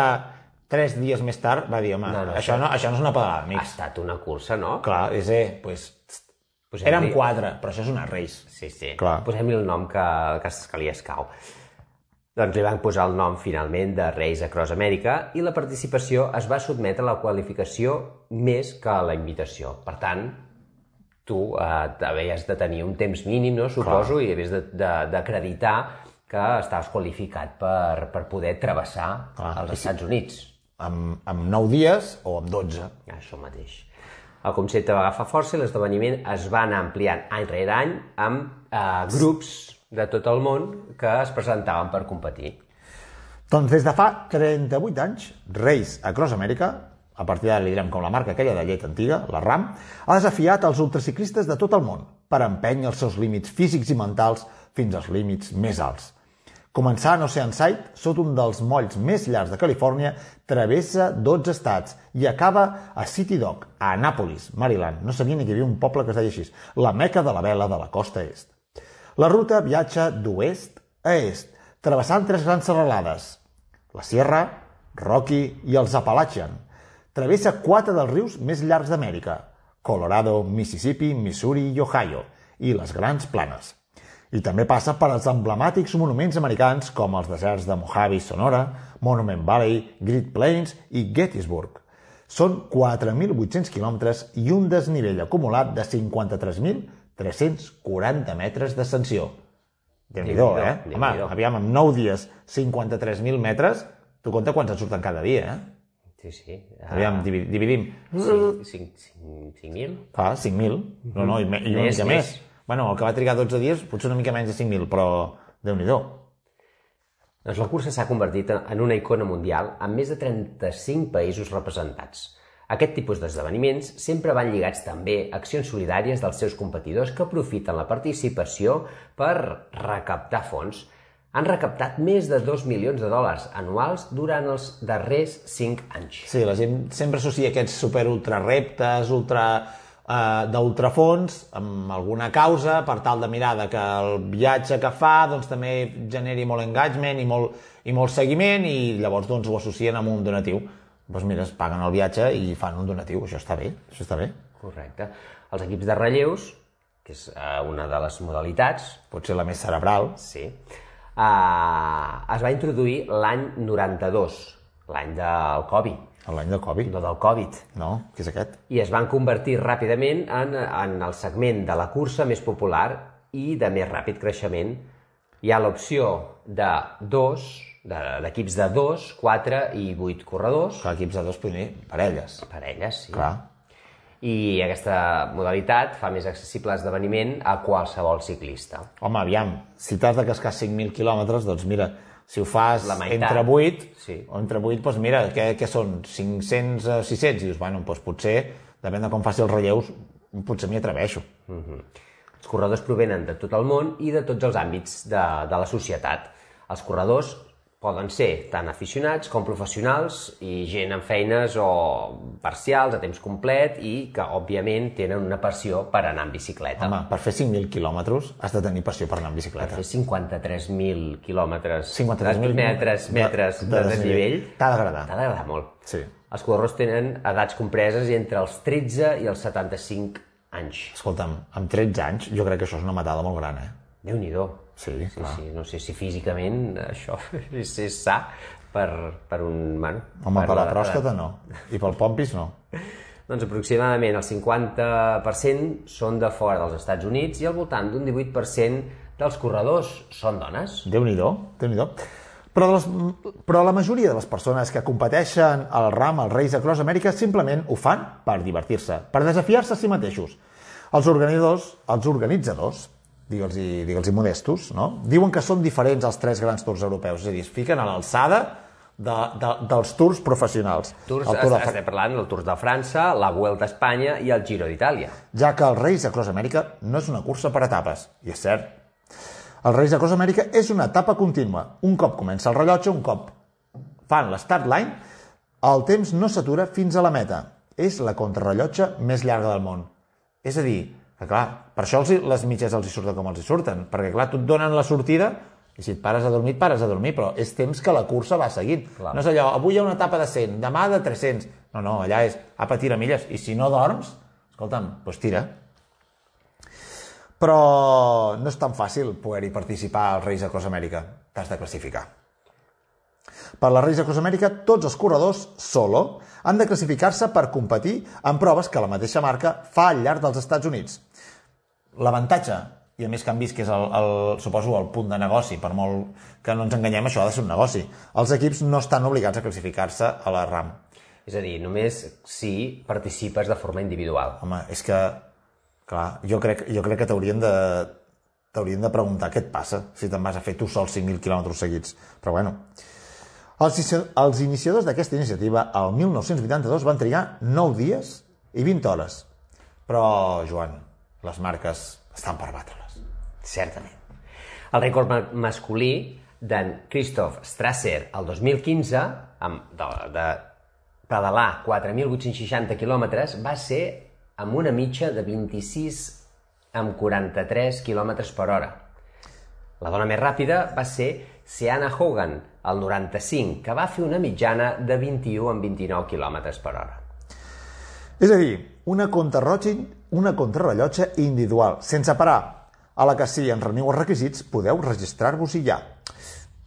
tres dies més tard va dir, home, No, no, això, no, això no és una pedalada, Ha amics. estat una cursa, no? Clar, és, eh, pues, Posem-li- Eren quatre, però això és una race. Sí, sí. Clar. Posem-li el nom que, que, que li escau. Doncs li van posar el nom finalment de Race Across America i la participació es va sotmetre a la qualificació més que a la invitació. Per tant, tu eh, havies de tenir un temps mínim, no, suposo, i havies de- de- d'acreditar que estaves qualificat per, per poder travessar Clar. els Estats Units. Amb, amb 9 dies o amb 12. Això mateix. El concepte va agafar força i l'esdeveniment es va anar ampliant any rere any amb eh, grups de tot el món que es presentaven per competir. Doncs des de fa 38 anys, Race Across America, a partir d'ara li direm com la marca aquella de llet antiga, la RAM, ha desafiat els ultraciclistes de tot el món per empènyer els seus límits físics i mentals fins als límits més alts. Començant a Oceanside, sota un dels molls més llargs de Califòrnia, travessa 12 estats i acaba a City Dock, a Annapolis, Maryland. No sabia ni que hi havia un poble que es deia així. La meca de la vela de la costa est. La ruta viatja d'oest a est, travessant tres grans serralades, la Sierra, Rocky i els Appalachian. Travessa quatre dels rius més llargs d'Amèrica, Colorado, Mississippi, Missouri i Ohio, i les Grans Planes. I també passa per els emblemàtics monuments americans com els deserts de Mojave i Sonora, Monument Valley, Great Plains i Gettysburg. Són 4.800 quilòmetres i un desnivell acumulat de 53.340 metres d'ascensió. Déu-n'hi-do, Déu-n'hi-do, eh? Home, aviam, amb 9 dies, 53.000 metres, tu compta quants et surten cada dia, eh? Sí, sí. Aviam, divi- dividim. 5.000? Clar, 5.000. No, no, i, i una mica més. més. Bueno, el que va trigar 12 dies, potser una mica menys de 5.000, però Déu-n'hi-do. Doncs la cursa s'ha convertit en una icona mundial amb més de 35 països representats. Aquest tipus d'esdeveniments sempre van lligats també a accions solidàries dels seus competidors que aprofiten la participació per recaptar fons. Han recaptat més de 2 milions de dòlars anuals durant els darrers 5 anys. Sí, la gent sempre associa aquests super ultra reptes, ultra eh, d'ultrafons, amb alguna causa, per tal de mirar de que el viatge que fa doncs, també generi molt engagement i molt, i molt seguiment i llavors doncs, ho associen amb un donatiu. Doncs mira, es paguen el viatge i fan un donatiu. Això està bé, això està bé. Correcte. Els equips de relleus, que és eh, una de les modalitats, Pot ser la més cerebral. Sí. Uh, es va introduir l'any 92, l'any del Covid, L'any del Covid. no del Covid, No, què és aquest? i es van convertir ràpidament en, en el segment de la cursa més popular i de més ràpid creixement. Hi ha l'opció de dos, de- d'equips de, dos, quatre i vuit corredors, Que equips de dos dir parelles. parelles, sí. Clar. I aquesta modalitat fa més accessible l'esdeveniment a qualsevol ciclista. Home, aviam, si t'has de cascar 5.000 quilòmetres, doncs mira, si ho fas La meitat. entre 8, Sí. o entre 8, doncs mira, què, què són? 500, eh, 600? I dius, bueno, doncs potser, depèn de com faci els relleus, potser m'hi atreveixo. Els corredors provenen de tot el món i de tots els àmbits de, de la societat. Els corredors poden ser tant aficionats com professionals i gent amb feines o parcials a temps complet i que, òbviament, tenen una passió per anar en bicicleta. Home, per fer 5.000 quilòmetres has de tenir passió per anar en Per bicicleta. fer 53.000 quilòmetres, 53.000 metres, metres de, de desnivell, T'ha d'agradar. t'ha d'agradar molt. Sí. Els corredors tenen edats compreses entre els 13 i els 75 anys. Escolta'm, amb 13 anys jo crec que això és una matada molt gran, eh? Déu-n'hi-do. Sí, Sí, clar. sí, no sé si físicament això és, és sa per, per un... Bueno, Home, per la la- pròstata no. I pel pompis no. Doncs aproximadament el 50% són de fora dels Estats Units i al voltant d'un 18% dels corredors són dones. Déu-n'hi-do, déu nhi déu però, de les, però la majoria de les persones que competeixen al RAM, al Race Across America, simplement ho fan per divertir-se, per desafiar-se a si mateixos. Els organitzadors, els organitzadors digue'ls digue'ls modestos, no? diuen que són diferents als tres grans tours europeus, és a dir, es fiquen a l'alçada de, de, dels tours professionals. Tours, El Tour de estem parlant del Tour de França, la Vuelta a Espanya i el Giro d'Itàlia. ja que el Race Across America no és una cursa per etapes, i és cert. El Race Across America és una etapa contínua. Un cop comença el rellotge, un cop fan l'start line, el temps no s'atura fins a la meta. És la contrarrellotge més llarga del món. És a dir, que clar, per això els, les mitges els hi surten com els hi surten, perquè clar, tu et donen la sortida i si et pares a dormir, et pares a dormir, però és temps que la cursa va seguint. Clar. No és allò, avui hi ha una etapa de 100, demà de 300. No, no, allà és apa, tira milles. I si no dorms, escolta'm, doncs tira. Però no és tan fàcil poder-hi participar als Reis de Cross Amèrica. T'has de classificar. Per la Reis de Cross Amèrica, tots els corredors solo han de classificar-se per competir en proves que la mateixa marca fa al llarg dels Estats Units. L'avantatge, i a més que han vist que és el, el, suposo el punt de negoci, per molt que no ens enganyem, això ha de ser un negoci. Els equips no estan obligats a classificar-se a la RAM. És a dir, només si participes de forma individual. Home, és que, clar, jo crec, jo crec que t'haurien de t'haurien de preguntar què et passa si te'n vas a fer tu sol 5.000 quilòmetres seguits. Però bueno, els, els iniciadors d'aquesta iniciativa el 1982 van trigar 9 dies i 20 hores. Però, Joan, les marques estan per batre-les. Certament. El rècord ma masculí d'en Christoph Strasser el 2015, amb, de, de pedalar 4.860 quilòmetres, va ser amb una mitja de 26 amb 43 km per hora. La dona més ràpida va ser Sienna Hogan, el 95, que va fer una mitjana de 21 amb 29 km per hora. És a dir, una contrarrellotge, una contrarrellotge individual, sense parar, a la que si en reniu els requisits podeu registrar-vos-hi ja.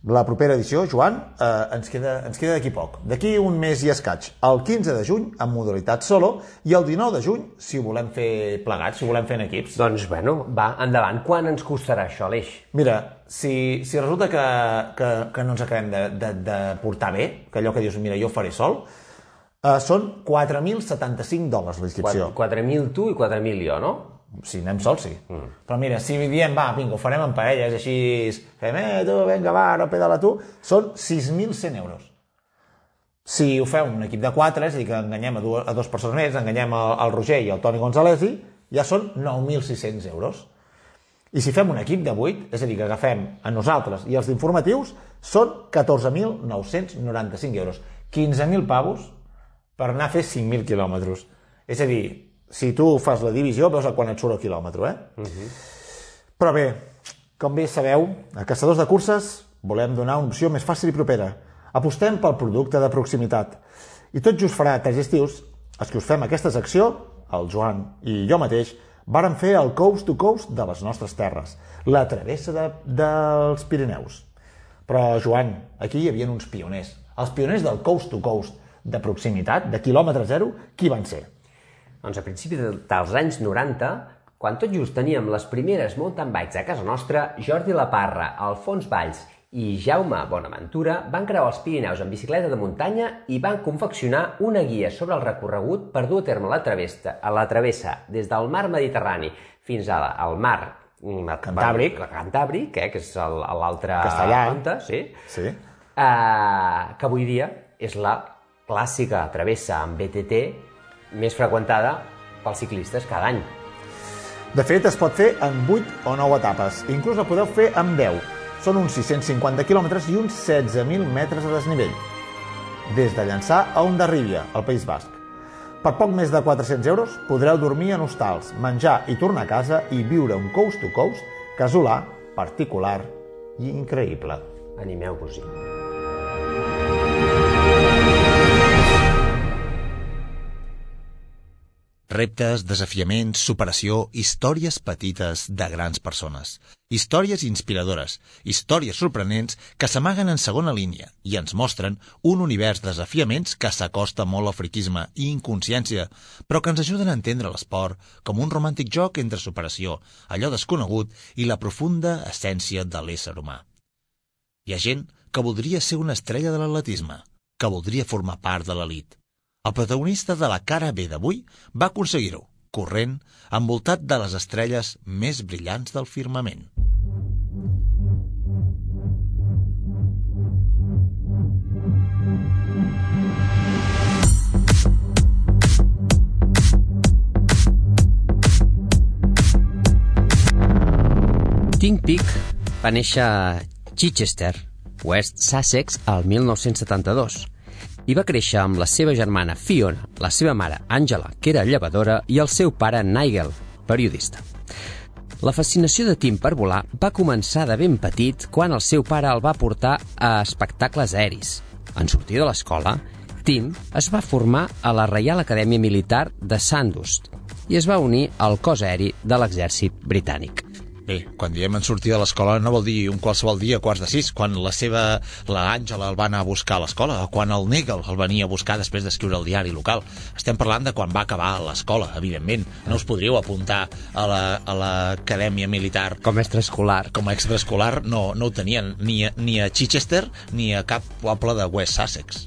La propera edició, Joan, eh, ens queda, ens queda d'aquí poc. D'aquí un mes i escaig. El 15 de juny, en modalitat solo, i el 19 de juny, si ho volem fer plegats, si ho volem fer en equips. Doncs, bueno, va, endavant. Quan ens costarà això, Aleix? Mira, si, si resulta que, que, que no ens acabem de, de, de portar bé, que allò que dius, mira, jo faré sol, eh, són 4.075 dòlars l'inscripció. 4.000 tu i 4.000 jo, no? Si anem sols, sí. Mm. Però mira, si diem, va, vinga, ho farem en parelles, així, fem, eh, tu, vinga, va, no pedala tu, són 6.100 euros. Si ho feu un equip de 4, és a dir, que enganyem a, dues, a dues persones més, enganyem el, el Roger i el Toni Gonzalesi, ja són 9.600 euros. I si fem un equip de 8, és a dir, que agafem a nosaltres i els informatius, són 14.995 euros. 15.000 pavos per anar a fer 5.000 quilòmetres. És a dir, si tu fas la divisió, veus a quan et surt el quilòmetre, eh? Uh -huh. Però bé, com bé sabeu, a Caçadors de Curses volem donar una opció més fàcil i propera. Apostem pel producte de proximitat. I tot just farà tres estius, els que us fem aquesta secció, el Joan i jo mateix, varen fer el coast to coast de les nostres terres, la travessa de, dels Pirineus. Però, Joan, aquí hi havia uns pioners. Els pioners del coast to coast de proximitat, de quilòmetre zero, qui van ser? Doncs a principis dels anys 90, quan tot just teníem les primeres mountain bikes a casa nostra, Jordi Laparra, Alfons Valls i Jaume Bonaventura van creuar els Pirineus en bicicleta de muntanya i van confeccionar una guia sobre el recorregut per dur a terme la travessa, a la travessa des del mar Mediterrani fins al mar mm, Cantàbric, la Cantàbric, eh, que és l'altre Castellà. Ponte, sí, Sí. eh, que avui dia és la clàssica travessa amb BTT més freqüentada pels ciclistes cada any. De fet, es pot fer en 8 o 9 etapes. Inclús la podeu fer en 10. Són uns 650 quilòmetres i uns 16.000 metres de desnivell. Des de Llançà a Ondarribia, al País Basc. Per poc més de 400 euros podreu dormir en hostals, menjar i tornar a casa i viure un coast to coast casolà, particular i increïble. Animeu-vos-hi. Reptes, desafiaments, superació, històries petites de grans persones. Històries inspiradores, històries sorprenents que s'amaguen en segona línia i ens mostren un univers de desafiaments que s'acosta molt al friquisme i inconsciència, però que ens ajuden a entendre l'esport com un romàntic joc entre superació, allò desconegut i la profunda essència de l'ésser humà. Hi ha gent que voldria ser una estrella de l'atletisme, que voldria formar part de l'elit, el protagonista de la cara B d'avui va aconseguir-ho, corrent, envoltat de les estrelles més brillants del firmament. Ting Peak va néixer a Chichester, West Sussex, al 1972 i va créixer amb la seva germana Fiona, la seva mare Angela, que era llevadora, i el seu pare Nigel, periodista. La fascinació de Tim per volar va començar de ben petit quan el seu pare el va portar a espectacles aeris. En sortir de l'escola, Tim es va formar a la Reial Acadèmia Militar de Sandhurst i es va unir al cos aeri de l'exèrcit britànic. Bé, quan diem en sortir de l'escola no vol dir un qualsevol dia a quarts de sis, quan la seva, la Àngela el va anar a buscar a l'escola, o quan el Nigel el venia a buscar després d'escriure el diari local. Estem parlant de quan va acabar l'escola, evidentment. No us podríeu apuntar a la- a l'acadèmia la, militar Com a extraescolar. com a extraescolar, no, no ho tenien ni a, ni a Chichester ni a cap poble de West Sussex.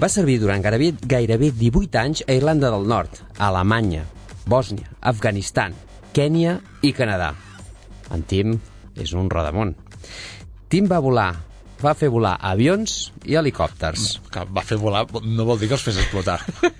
Va servir durant gairebé, gairebé 18 anys a Irlanda del Nord, a Alemanya, Bòsnia, Afganistan, Kènia i Canadà. En Tim és un rodamont. Tim va volar, va fer volar avions i helicòpters. Que va fer volar, no vol dir que els fes explotar.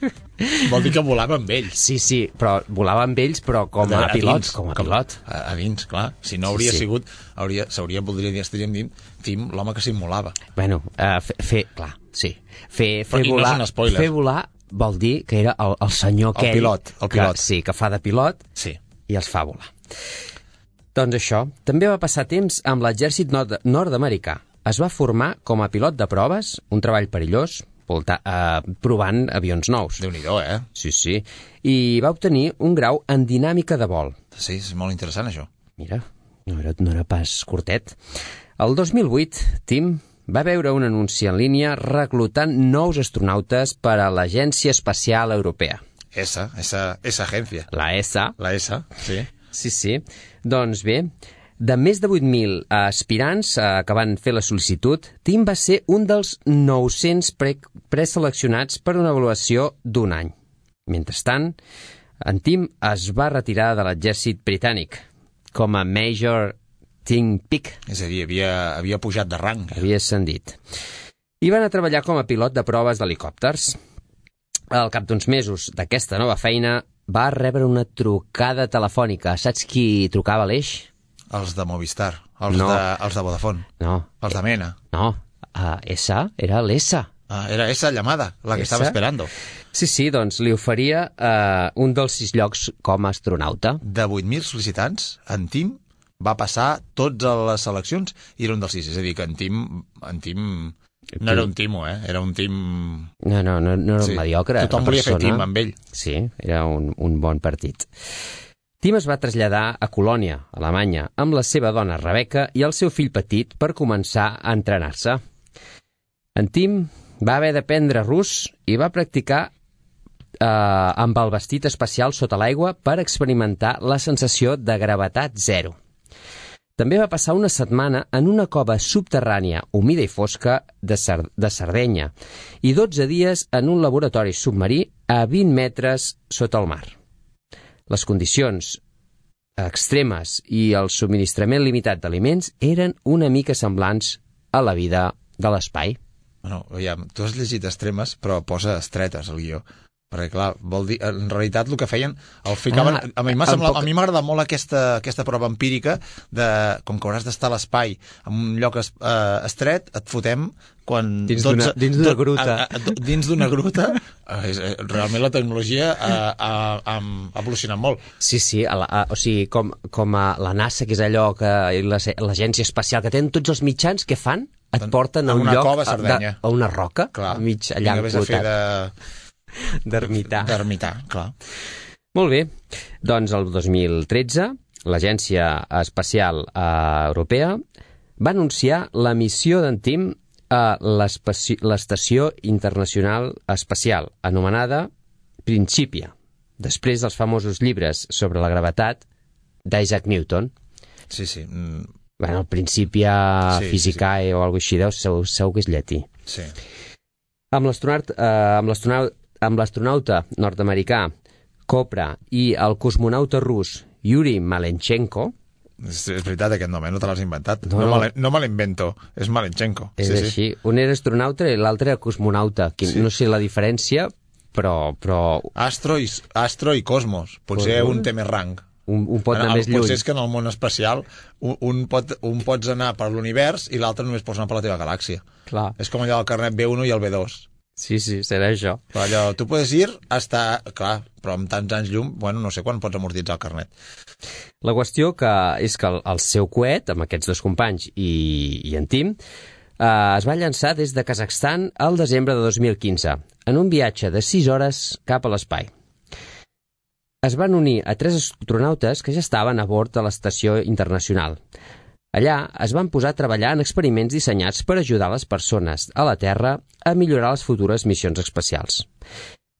vol dir que volava amb ells. Sí, sí, però volava amb ells, però com a, pilot. dins, com a pilot. A, a dins, clar. Si no hauria Sí, sí. sigut... Hauria, s'hauria, voldria dir, estaríem dint, Tim, l'home que simulava. Bueno, uh, fer, fer, clar, sí. Fer, fer, Però- no volar, spoilers. fer volar vol dir que era el, el senyor El aquell... pilot, el pilot. Que, sí, que fa de pilot Sí. I els fa volar. Doncs això, també va passar temps amb l'exèrcit nord nord-americà. Es va formar com a pilot de proves, un treball perillós, volta, eh, provant avions nous. déu nhi eh? Sí, sí. I va obtenir un grau en dinàmica de vol. Sí, és molt interessant, això. Mira, no era, no era pas curtet. El 2008, Tim va veure un anunci en línia reclutant nous astronautes per a l'Agència Espacial Europea. Esa, esa, esa agència. La ESA, La ESA, sí. Sí, sí. Doncs bé, de més de 8.000 aspirants eh, que van fer la sol·licitud, Tim va ser un dels 900 pre preseleccionats per una avaluació d'un any. Mentrestant, en Tim es va retirar de l'exèrcit britànic com a Major Tim Peak, És a dir, havia, havia pujat de rang. havia ascendit. I va anar a treballar com a pilot de proves d'helicòpters. Al cap d'uns mesos d'aquesta nova feina, va rebre una trucada telefònica. Saps qui trucava l'eix? Els de Movistar, els, No. de, els de Vodafone, No, els de Mena. no, uh, esa era l'essa. Ah, era esa llamada, la que Esa? estava esperando. Sí, sí, doncs li oferia uh, un dels sis llocs com a astronauta. De 8.000 sol·licitants, en Tim va passar totes les seleccions i era un dels sis. És a dir, que en Tim, en Tim no era un timo, eh? Era un Tim... No, no, no, no era Sí. un mediocre. Tothom volia fer persona. Tim amb ell. Sí, era un, un bon partit. Tim es va traslladar a Colònia, Alemanya, amb la seva dona Rebecca i el seu fill petit per començar a entrenar-se. En Tim va haver d'aprendre rus i va practicar eh, amb el vestit espacial sota l'aigua per experimentar la sensació de gravetat zero. També va passar una setmana en una cova subterrània humida i fosca de, Sar de Sardenya i 12 dies en un laboratori submarí a 20 metres sota el mar. Les condicions extremes i el subministrament limitat d'aliments eren una mica semblants a la vida de l'espai. Bueno, aviam, tu has llegit extremes, però posa estretes al guió. Perquè, clar, vol dir, en realitat el que feien, el ficaven... Ah, a mi semblat, poc- a mi m'agrada molt aquesta, aquesta prova empírica de, com que hauràs d'estar a l'espai en un lloc es, eh, estret, et fotem quan... Dins d'una- dins d'una gruta. A, a, dins d'una gruta, eh, és, eh, realment la tecnologia ha, ha, ha, evolucionat molt. Sí, sí, a la, a, o sigui, com, com a la NASA, que és allò que l'agència espacial, que tenen tots els mitjans, que fan? Et En- porten a un una lloc cova a a, de, Sardenya. a una roca, Clar, mig allà a fer de- d'ermitar. d'ermitar, clar. Molt bé, doncs el 2013 l'Agència Espacial eh, Europea va anunciar la missió d'en Tim a l'Estació Internacional Espacial, anomenada Principia, després dels famosos llibres sobre la gravetat d'Isaac Newton. Sí, sí, mm, Bueno, el Principia Sí, sí, Physicae sí. o alguna cosa així, deu, segur, segur que és llatí. sí. Amb l'astronauta eh, amb amb l'astronauta nord-americà Kopra i el cosmonauta rus Yuri Malenchenko, És, és veritat aquest nom, eh? no te l'has inventat. No, No, no, no. me, no me l'invento, és Malenchenko. és sí, sí, així, un era astronauta i l'altre era cosmonauta, que Sí. sí. no sé la diferència, però, però Astro i, Astro i Cosmos. Potser Cosmos? un té més rang. un, un pot anar Ara, més lluny. Potser és que en el món espacial un, un, pot, un pots anar per l'univers i l'altre només pots anar per la teva galàxia. Clar. És com allò del carnet B1 i el B2. Sí, sí, serà això. Però allò, tu podes ir hasta... Clar, però amb tants anys llum, bueno, no sé quan pots amortitzar el carnet. La qüestió que és que el, el seu coet, amb aquests dos companys i, i en Tim, eh, es va llançar des de Kazakhstan al desembre de 2015, en un viatge de 6 hores cap a l'espai. es van unir a tres astronautes que ja estaven a bord de l'estació internacional. Allà es van posar a treballar en experiments dissenyats per ajudar les persones a la Terra a millorar les futures missions espacials.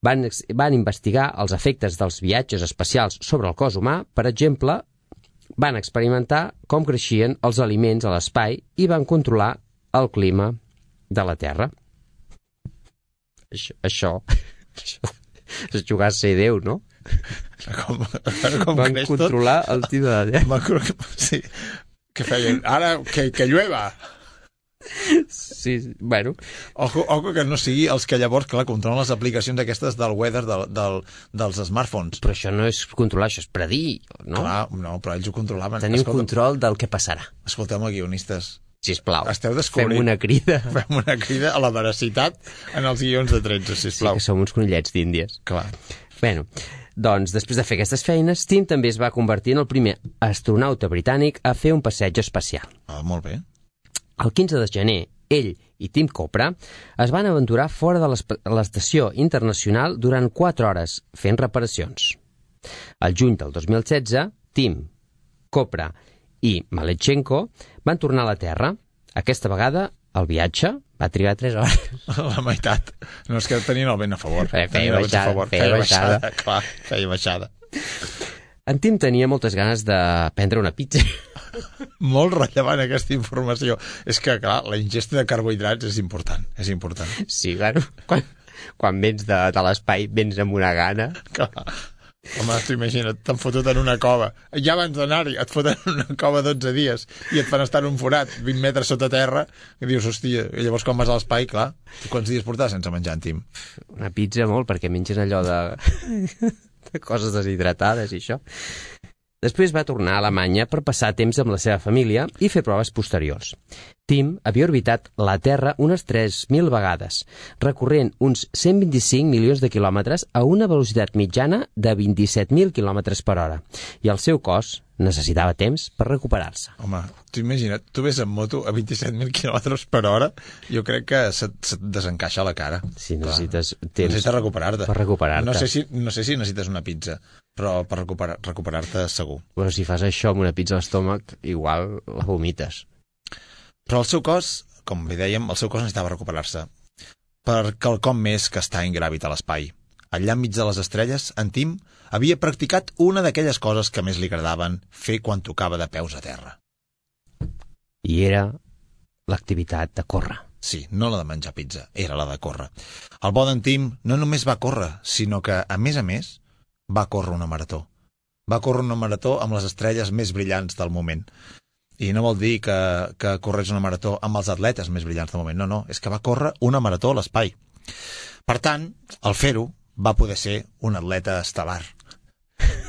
Van, van investigar els efectes dels viatges espacials sobre el cos humà, per exemple, van experimentar com creixien els aliments a l'espai i van controlar el clima de la Terra. Això, això, això és jugar a ser Déu, no? Com, com Van controlar el tipus de. Tot? Van, sí. Què feien? Ara, que, que llueva! Sí, sí, bueno, Ojo, ojo que no sigui els que llavors, clar, controlen les aplicacions aquestes del weather del, del, dels smartphones. però això no és controlar, això és predir, no? Clar, no, però ells ho controlaven. Tenir un Escolta, control del que passarà. Escolteu-me, guionistes, Sisplau, Esteu descobrint- fem una crida. fem una crida a la veracitat en els guions de 13, Sí, sisplau. que som uns conillets d'Índies. Clar. Bueno, doncs, després de fer aquestes feines, Tim també es va convertir en el primer astronauta britànic a fer un passeig espacial. Ah, molt bé. El 15 de gener, ell i Tim Copra es van aventurar fora de l'estació internacional durant 4 hores fent reparacions. Al juny del 2016, Tim, Copra i Malechenko van tornar a la Terra. Aquesta vegada, el viatge va trigar 3 hores. La meitat. No és que tenien el vent a favor. Feia el vent a baixada, favor. feia baixada. Clar, feia baixada. En Tim tenia moltes ganes de prendre una pizza. Molt rellevant aquesta informació. És que, clar, la ingesta de carbohidrats és important. És important. Sí, claro. Quan, quan vens de, de l'espai, vens amb una gana. Clar. Home, tu imagina't, t'han fotut en una cova. Ja abans d'anar-hi, et foten en una cova 12 dies i et fan estar en un forat 20 metres sota terra i dius, hòstia, i llavors quan vas a l'espai, clar, tu quants dies portaves sense menjar, en Tim? Una pizza molt, perquè menges allò de, de coses deshidratades i això. Després va tornar a Alemanya per passar temps amb la seva família i fer proves posteriors. Tim havia orbitat la Terra unes 3.000 vegades, recorrent uns 125 milions de quilòmetres a una velocitat mitjana de 27.000 quilòmetres per hora, i el seu cos necessitava temps per recuperar-se. Home, tu imagina't, tu ves en moto a 27.000 km per hora, jo crec que se't, se't desencaixa la cara. Si Clar. necessites temps Necessites recuperar-te. per recuperar-te. No sé, si, no sé si necessites una pizza, però per recuperar- recuperar-te segur. Però si fas això amb una pizza a l'estómac, igual la vomites. Però el seu cos, com bé dèiem, el seu cos necessitava recuperar-se per quelcom més que estar ingràvid a l'espai. Allà enmig de les estrelles, en Tim havia practicat una d'aquelles coses que més li agradaven fer quan tocava de peus a terra. I era l'activitat de córrer. Sí, no la de menjar pizza, era la de córrer. El bo d'en Tim no només va córrer, sinó que, a més a més, va córrer una marató. Va córrer una marató amb les estrelles més brillants del moment. I no vol dir que, que corres una marató amb els atletes més brillants del moment. No, no, és que va córrer una marató a l'espai. Per tant, al fer-ho, va poder ser un atleta estel·lar.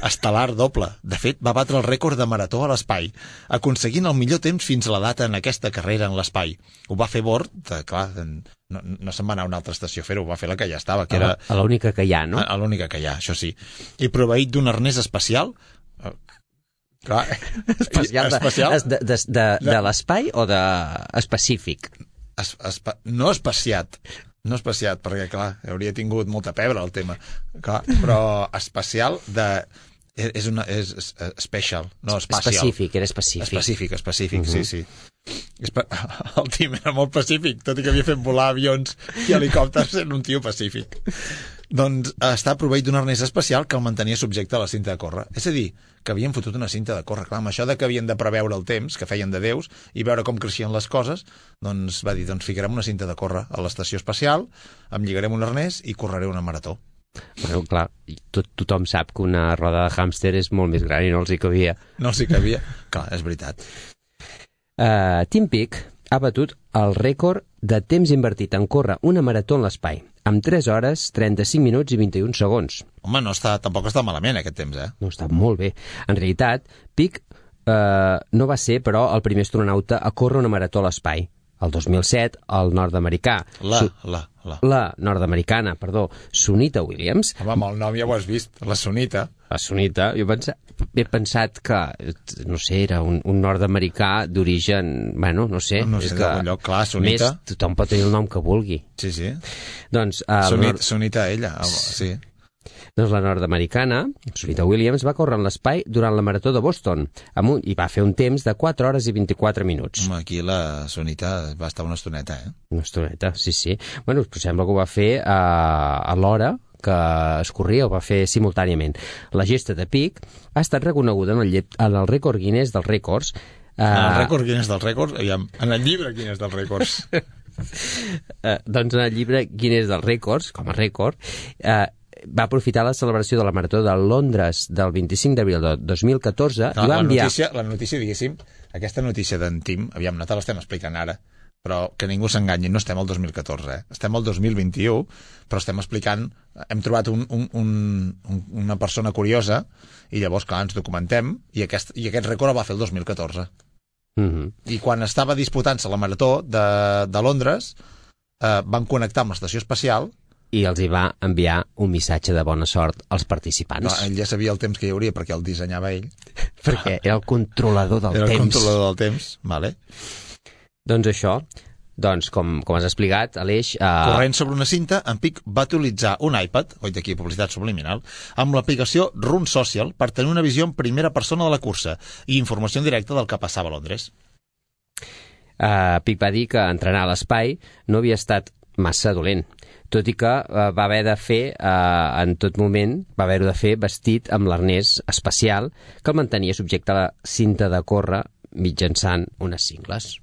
Estel·lar doble. De fet, va batre el rècord de marató a l'espai, aconseguint el millor temps fins a la data en aquesta carrera en l'espai. Ho va fer Bord, de, clar, no, no se'n va anar a una altra estació a fer-ho, va fer la que ja estava, que era A l'única que hi ha, no? a, a l'única que hi ha, això sí. I proveït d'un arnès especial, eh, clar, Especial, de, especial es- de, de, de, de l'espai o de específic? es, espa, no espaciat, no espaciat, perquè, clar, hauria tingut molta pebre el tema, clar, però especial de... És és una... És, és special, no espacial. Específic, era específic. Específic, específic, sí, sí. Espe- El Tim era molt pacífic, tot i que havia fet volar avions i helicòpters, era un tio pacífic. Doncs eh, està proveït d'un arnès especial que el mantenia subjecte a la cinta de córrer. És a dir, que havien fotut una cinta de córrer. Clar, amb això de que havien de preveure el temps, que feien de déus, i veure com creixien les coses, doncs va dir, doncs ficarem una cinta de córrer a l'estació espacial, em lligarem un arnès i correré una marató. Bueno, clar, tot, tothom sap que una roda de hàmster és molt més gran i no els hi cabia. No sé que havia... Clar, és veritat. Uh, Tim Peak ha batut el rècord de temps invertit en córrer una marató en l'espai, amb 3 hores, 35 minuts i 21 segons. Home, no està, tampoc està malament aquest temps, eh? No, està molt bé. En realitat, Peak eh, no va ser, però, el primer astronauta a córrer una marató a l'espai. El 2007, el nord-americà... La, Su- la, la. la nord-americana, perdó, Sunita Williams, Home, amb el nom ja ho has vist, la sonita. la Sunita, jo pensa, he pensat que, no sé, era un, un nord-americà d'origen, bueno, no sé. No sé, és que, lloc, clar, Sunita. Més, tothom pot tenir el nom que vulgui. Sí, sí. Doncs, el Sonit, nord, sonita ella, el, sí. Doncs la nord-americana, Sunita Williams, va córrer en l'espai durant la marató de Boston amb un, i va fer un temps de 4 hores i 24 minuts. Home, aquí la Sonita va estar una estoneta, eh? Una estoneta, sí, sí. Bueno, però sembla que ho va fer a, a l'hora que es corria, ho va fer simultàniament. La gesta de pic ha estat reconeguda en el, llet- en el rècord Guinness dels rècords En el eh, rècord Guinness dels rècords, aviam, en el llibre Guinness dels rècords. eh, doncs en el llibre Guinness dels rècords, com a rècord, eh, va aprofitar la celebració de la Marató de Londres del 25 d'abril de 2014 No, i va la, enviar... notícia, la notícia, diguéssim, aquesta notícia d'en Tim, aviam, no te l'estem explicant ara, però que ningú s'enganyi, no estem al 2014, eh? estem al 2021, però estem explicant, hem trobat un, un, un, un, una persona curiosa, i llavors, clar, ens documentem, i aquest, i aquest rècord el va fer el 2014. Mm -hmm. I quan estava disputant-se la marató de, de Londres, eh, van connectar amb l'estació espacial, I els hi va enviar un missatge de bona sort als participants, no, ell ja sabia el temps que hi hauria perquè el dissenyava ell, perquè era el controlador del era el temps. controlador del temps, vale? Doncs això, doncs com, com has explicat, Aleix... Eh, Corrent sobre una cinta, en Pic va utilitzar un iPad, oi d'aquí publicitat subliminal, amb l'aplicació Run Social per tenir una visió en primera persona de la cursa i informació en directe del que passava a Londres. eh, Pic va dir que entrenar a l'espai no havia estat massa dolent, tot i que eh, va haver de fer, eh, en tot moment, va haver-ho de fer vestit amb l'arnès especial que el mantenia subjecte a la cinta de córrer mitjançant unes cingles.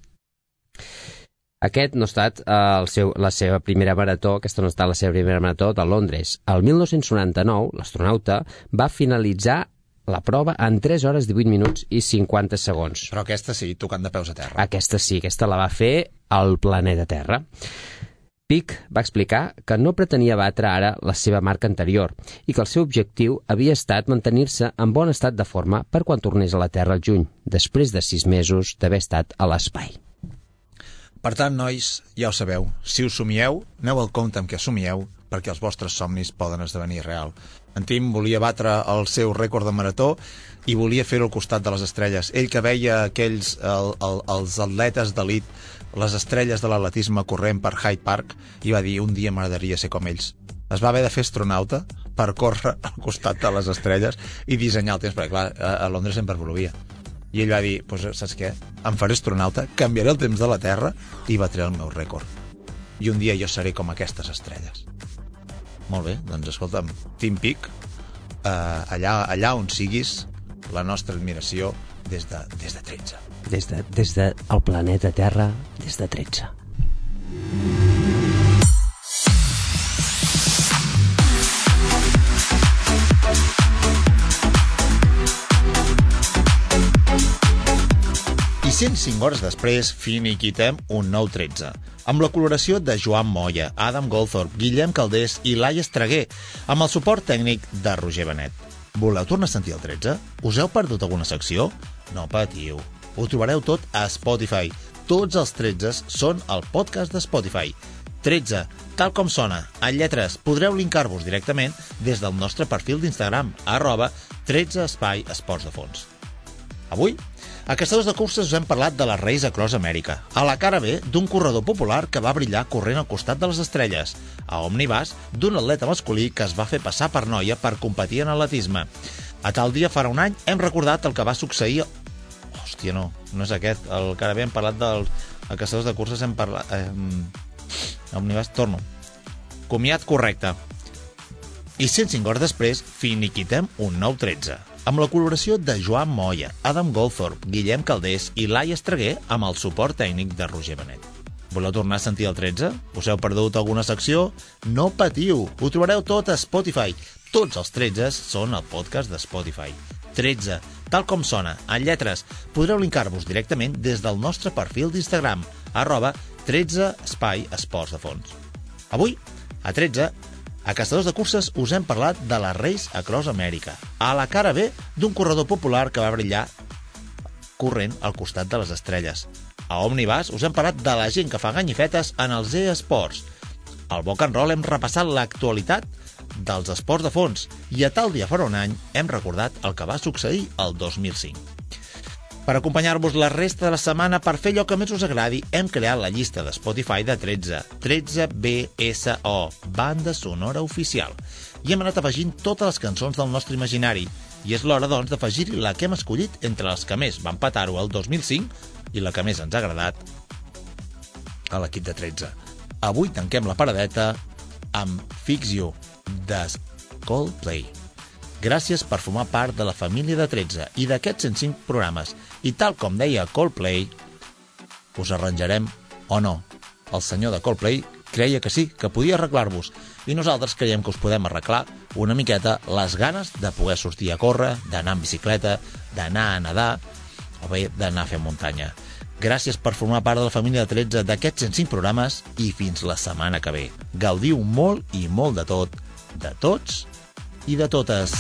Aquest no ha estat eh, el seu, la seva primera marató, aquesta no ha estat la seva primera marató de Londres. El 1999, l'astronauta va finalitzar la prova en 3 hores 18 minuts i 50 segons. Però aquesta sí, tocant de peus a terra. Aquesta sí, aquesta la va fer al planeta Terra. Pic va explicar que no pretenia batre ara la seva marca anterior i que el seu objectiu havia estat mantenir-se en bon estat de forma per quan tornés a la Terra al juny, després de sis mesos d'haver estat a l'espai. Per tant, nois, ja ho sabeu, si us somieu, aneu al compte amb què somieu, perquè els vostres somnis poden esdevenir real. En Tim volia batre el seu rècord de marató i volia fer-ho al costat de les estrelles. Ell que veia aquells, el, el, els atletes d'elit, les estrelles de l'atletisme corrent per Hyde Park, i va dir, un dia m'agradaria ser com ells. Es va haver de fer astronauta per córrer al costat de les estrelles i dissenyar el temps, perquè clar, a, Londres sempre plovia. I ell va dir, pues, saps què? Em faré astronauta, canviaré el temps de la Terra i batré el meu rècord. I un dia jo seré com aquestes estrelles. Molt bé, doncs escolta'm, Tim Peak, eh, allà, allà on siguis, la nostra admiració des de, des de 13. Des de, des de el planeta Terra, des de 13. I 105 hores després finiquitem un nou 13, amb la coloració de Joan Moya, Adam Goldthorpe, Guillem Caldés i Laia Estreguer, amb el suport tècnic de Roger Benet. Voleu tornar a sentir el 13? Us heu perdut alguna secció? No patiu. Ho trobareu tot a Spotify. Tots els 13 són al podcast de Spotify. 13, tal com sona, en lletres. Podreu linkar-vos directament des del nostre perfil d'Instagram, arroba 13 espai esports de fons. Avui, a Caçadors de Curses us hem parlat de la Race Across America, a la cara B d'un corredor popular que va brillar corrent al costat de les estrelles, a Omnibus d'un atleta masculí que es va fer passar per noia per competir en atletisme. A tal dia, farà un any, hem recordat el que va succeir... Hòstia, no, no és aquest. El que ara bé hem parlat del... A Caçadors de Curses hem parlat... Eh, Omnibus, torno. Comiat correcte. I 105 hores després, finiquitem un nou 13, amb la col·laboració de Joan Moya, Adam Goldthorpe, Guillem Caldés i Laia Estreguer amb el suport tècnic de Roger Benet. Voleu tornar a sentir el 13? Us heu perdut alguna secció? No patiu, ho trobareu tot a Spotify. Tots els 13 són al podcast de Spotify. 13, tal com sona, en lletres. Podreu linkar-vos directament des del nostre perfil d'Instagram, arroba 13 espai esports de fons. Avui, a 13, a Caçadors de Curses us hem parlat de la Race Across America, a la cara B d'un corredor popular que va brillar corrent al costat de les estrelles. A Omnibus us hem parlat de la gent que fa ganyifetes en els e-sports. Al Boc and Roll hem repassat l'actualitat dels esports de fons i a tal dia farà un any hem recordat el que va succeir el 2005. Per acompanyar-vos la resta de la setmana per fer allò que més us agradi, hem creat la llista de Spotify de 13, 13 BSO, banda sonora oficial. I hem anat afegint totes les cançons del nostre imaginari. I és l'hora, doncs, d'afegir-hi la que hem escollit entre les que més van patar-ho el 2005 i la que més ens ha agradat a l'equip de 13. Avui tanquem la paradeta amb Fix You, de Coldplay. Gràcies per formar part de la família de 13 i d'aquests 105 programes. I tal com deia Coldplay, us arranjarem o no. El senyor de Coldplay creia que sí, que podia arreglar-vos. I nosaltres creiem que us podem arreglar una miqueta les ganes de poder sortir a córrer, d'anar en bicicleta, d'anar a nedar o bé d'anar a fer muntanya. Gràcies per formar part de la família de 13 d'aquests 105 programes i fins la setmana que ve. Gaudiu molt i molt de tot, de tots i de totes.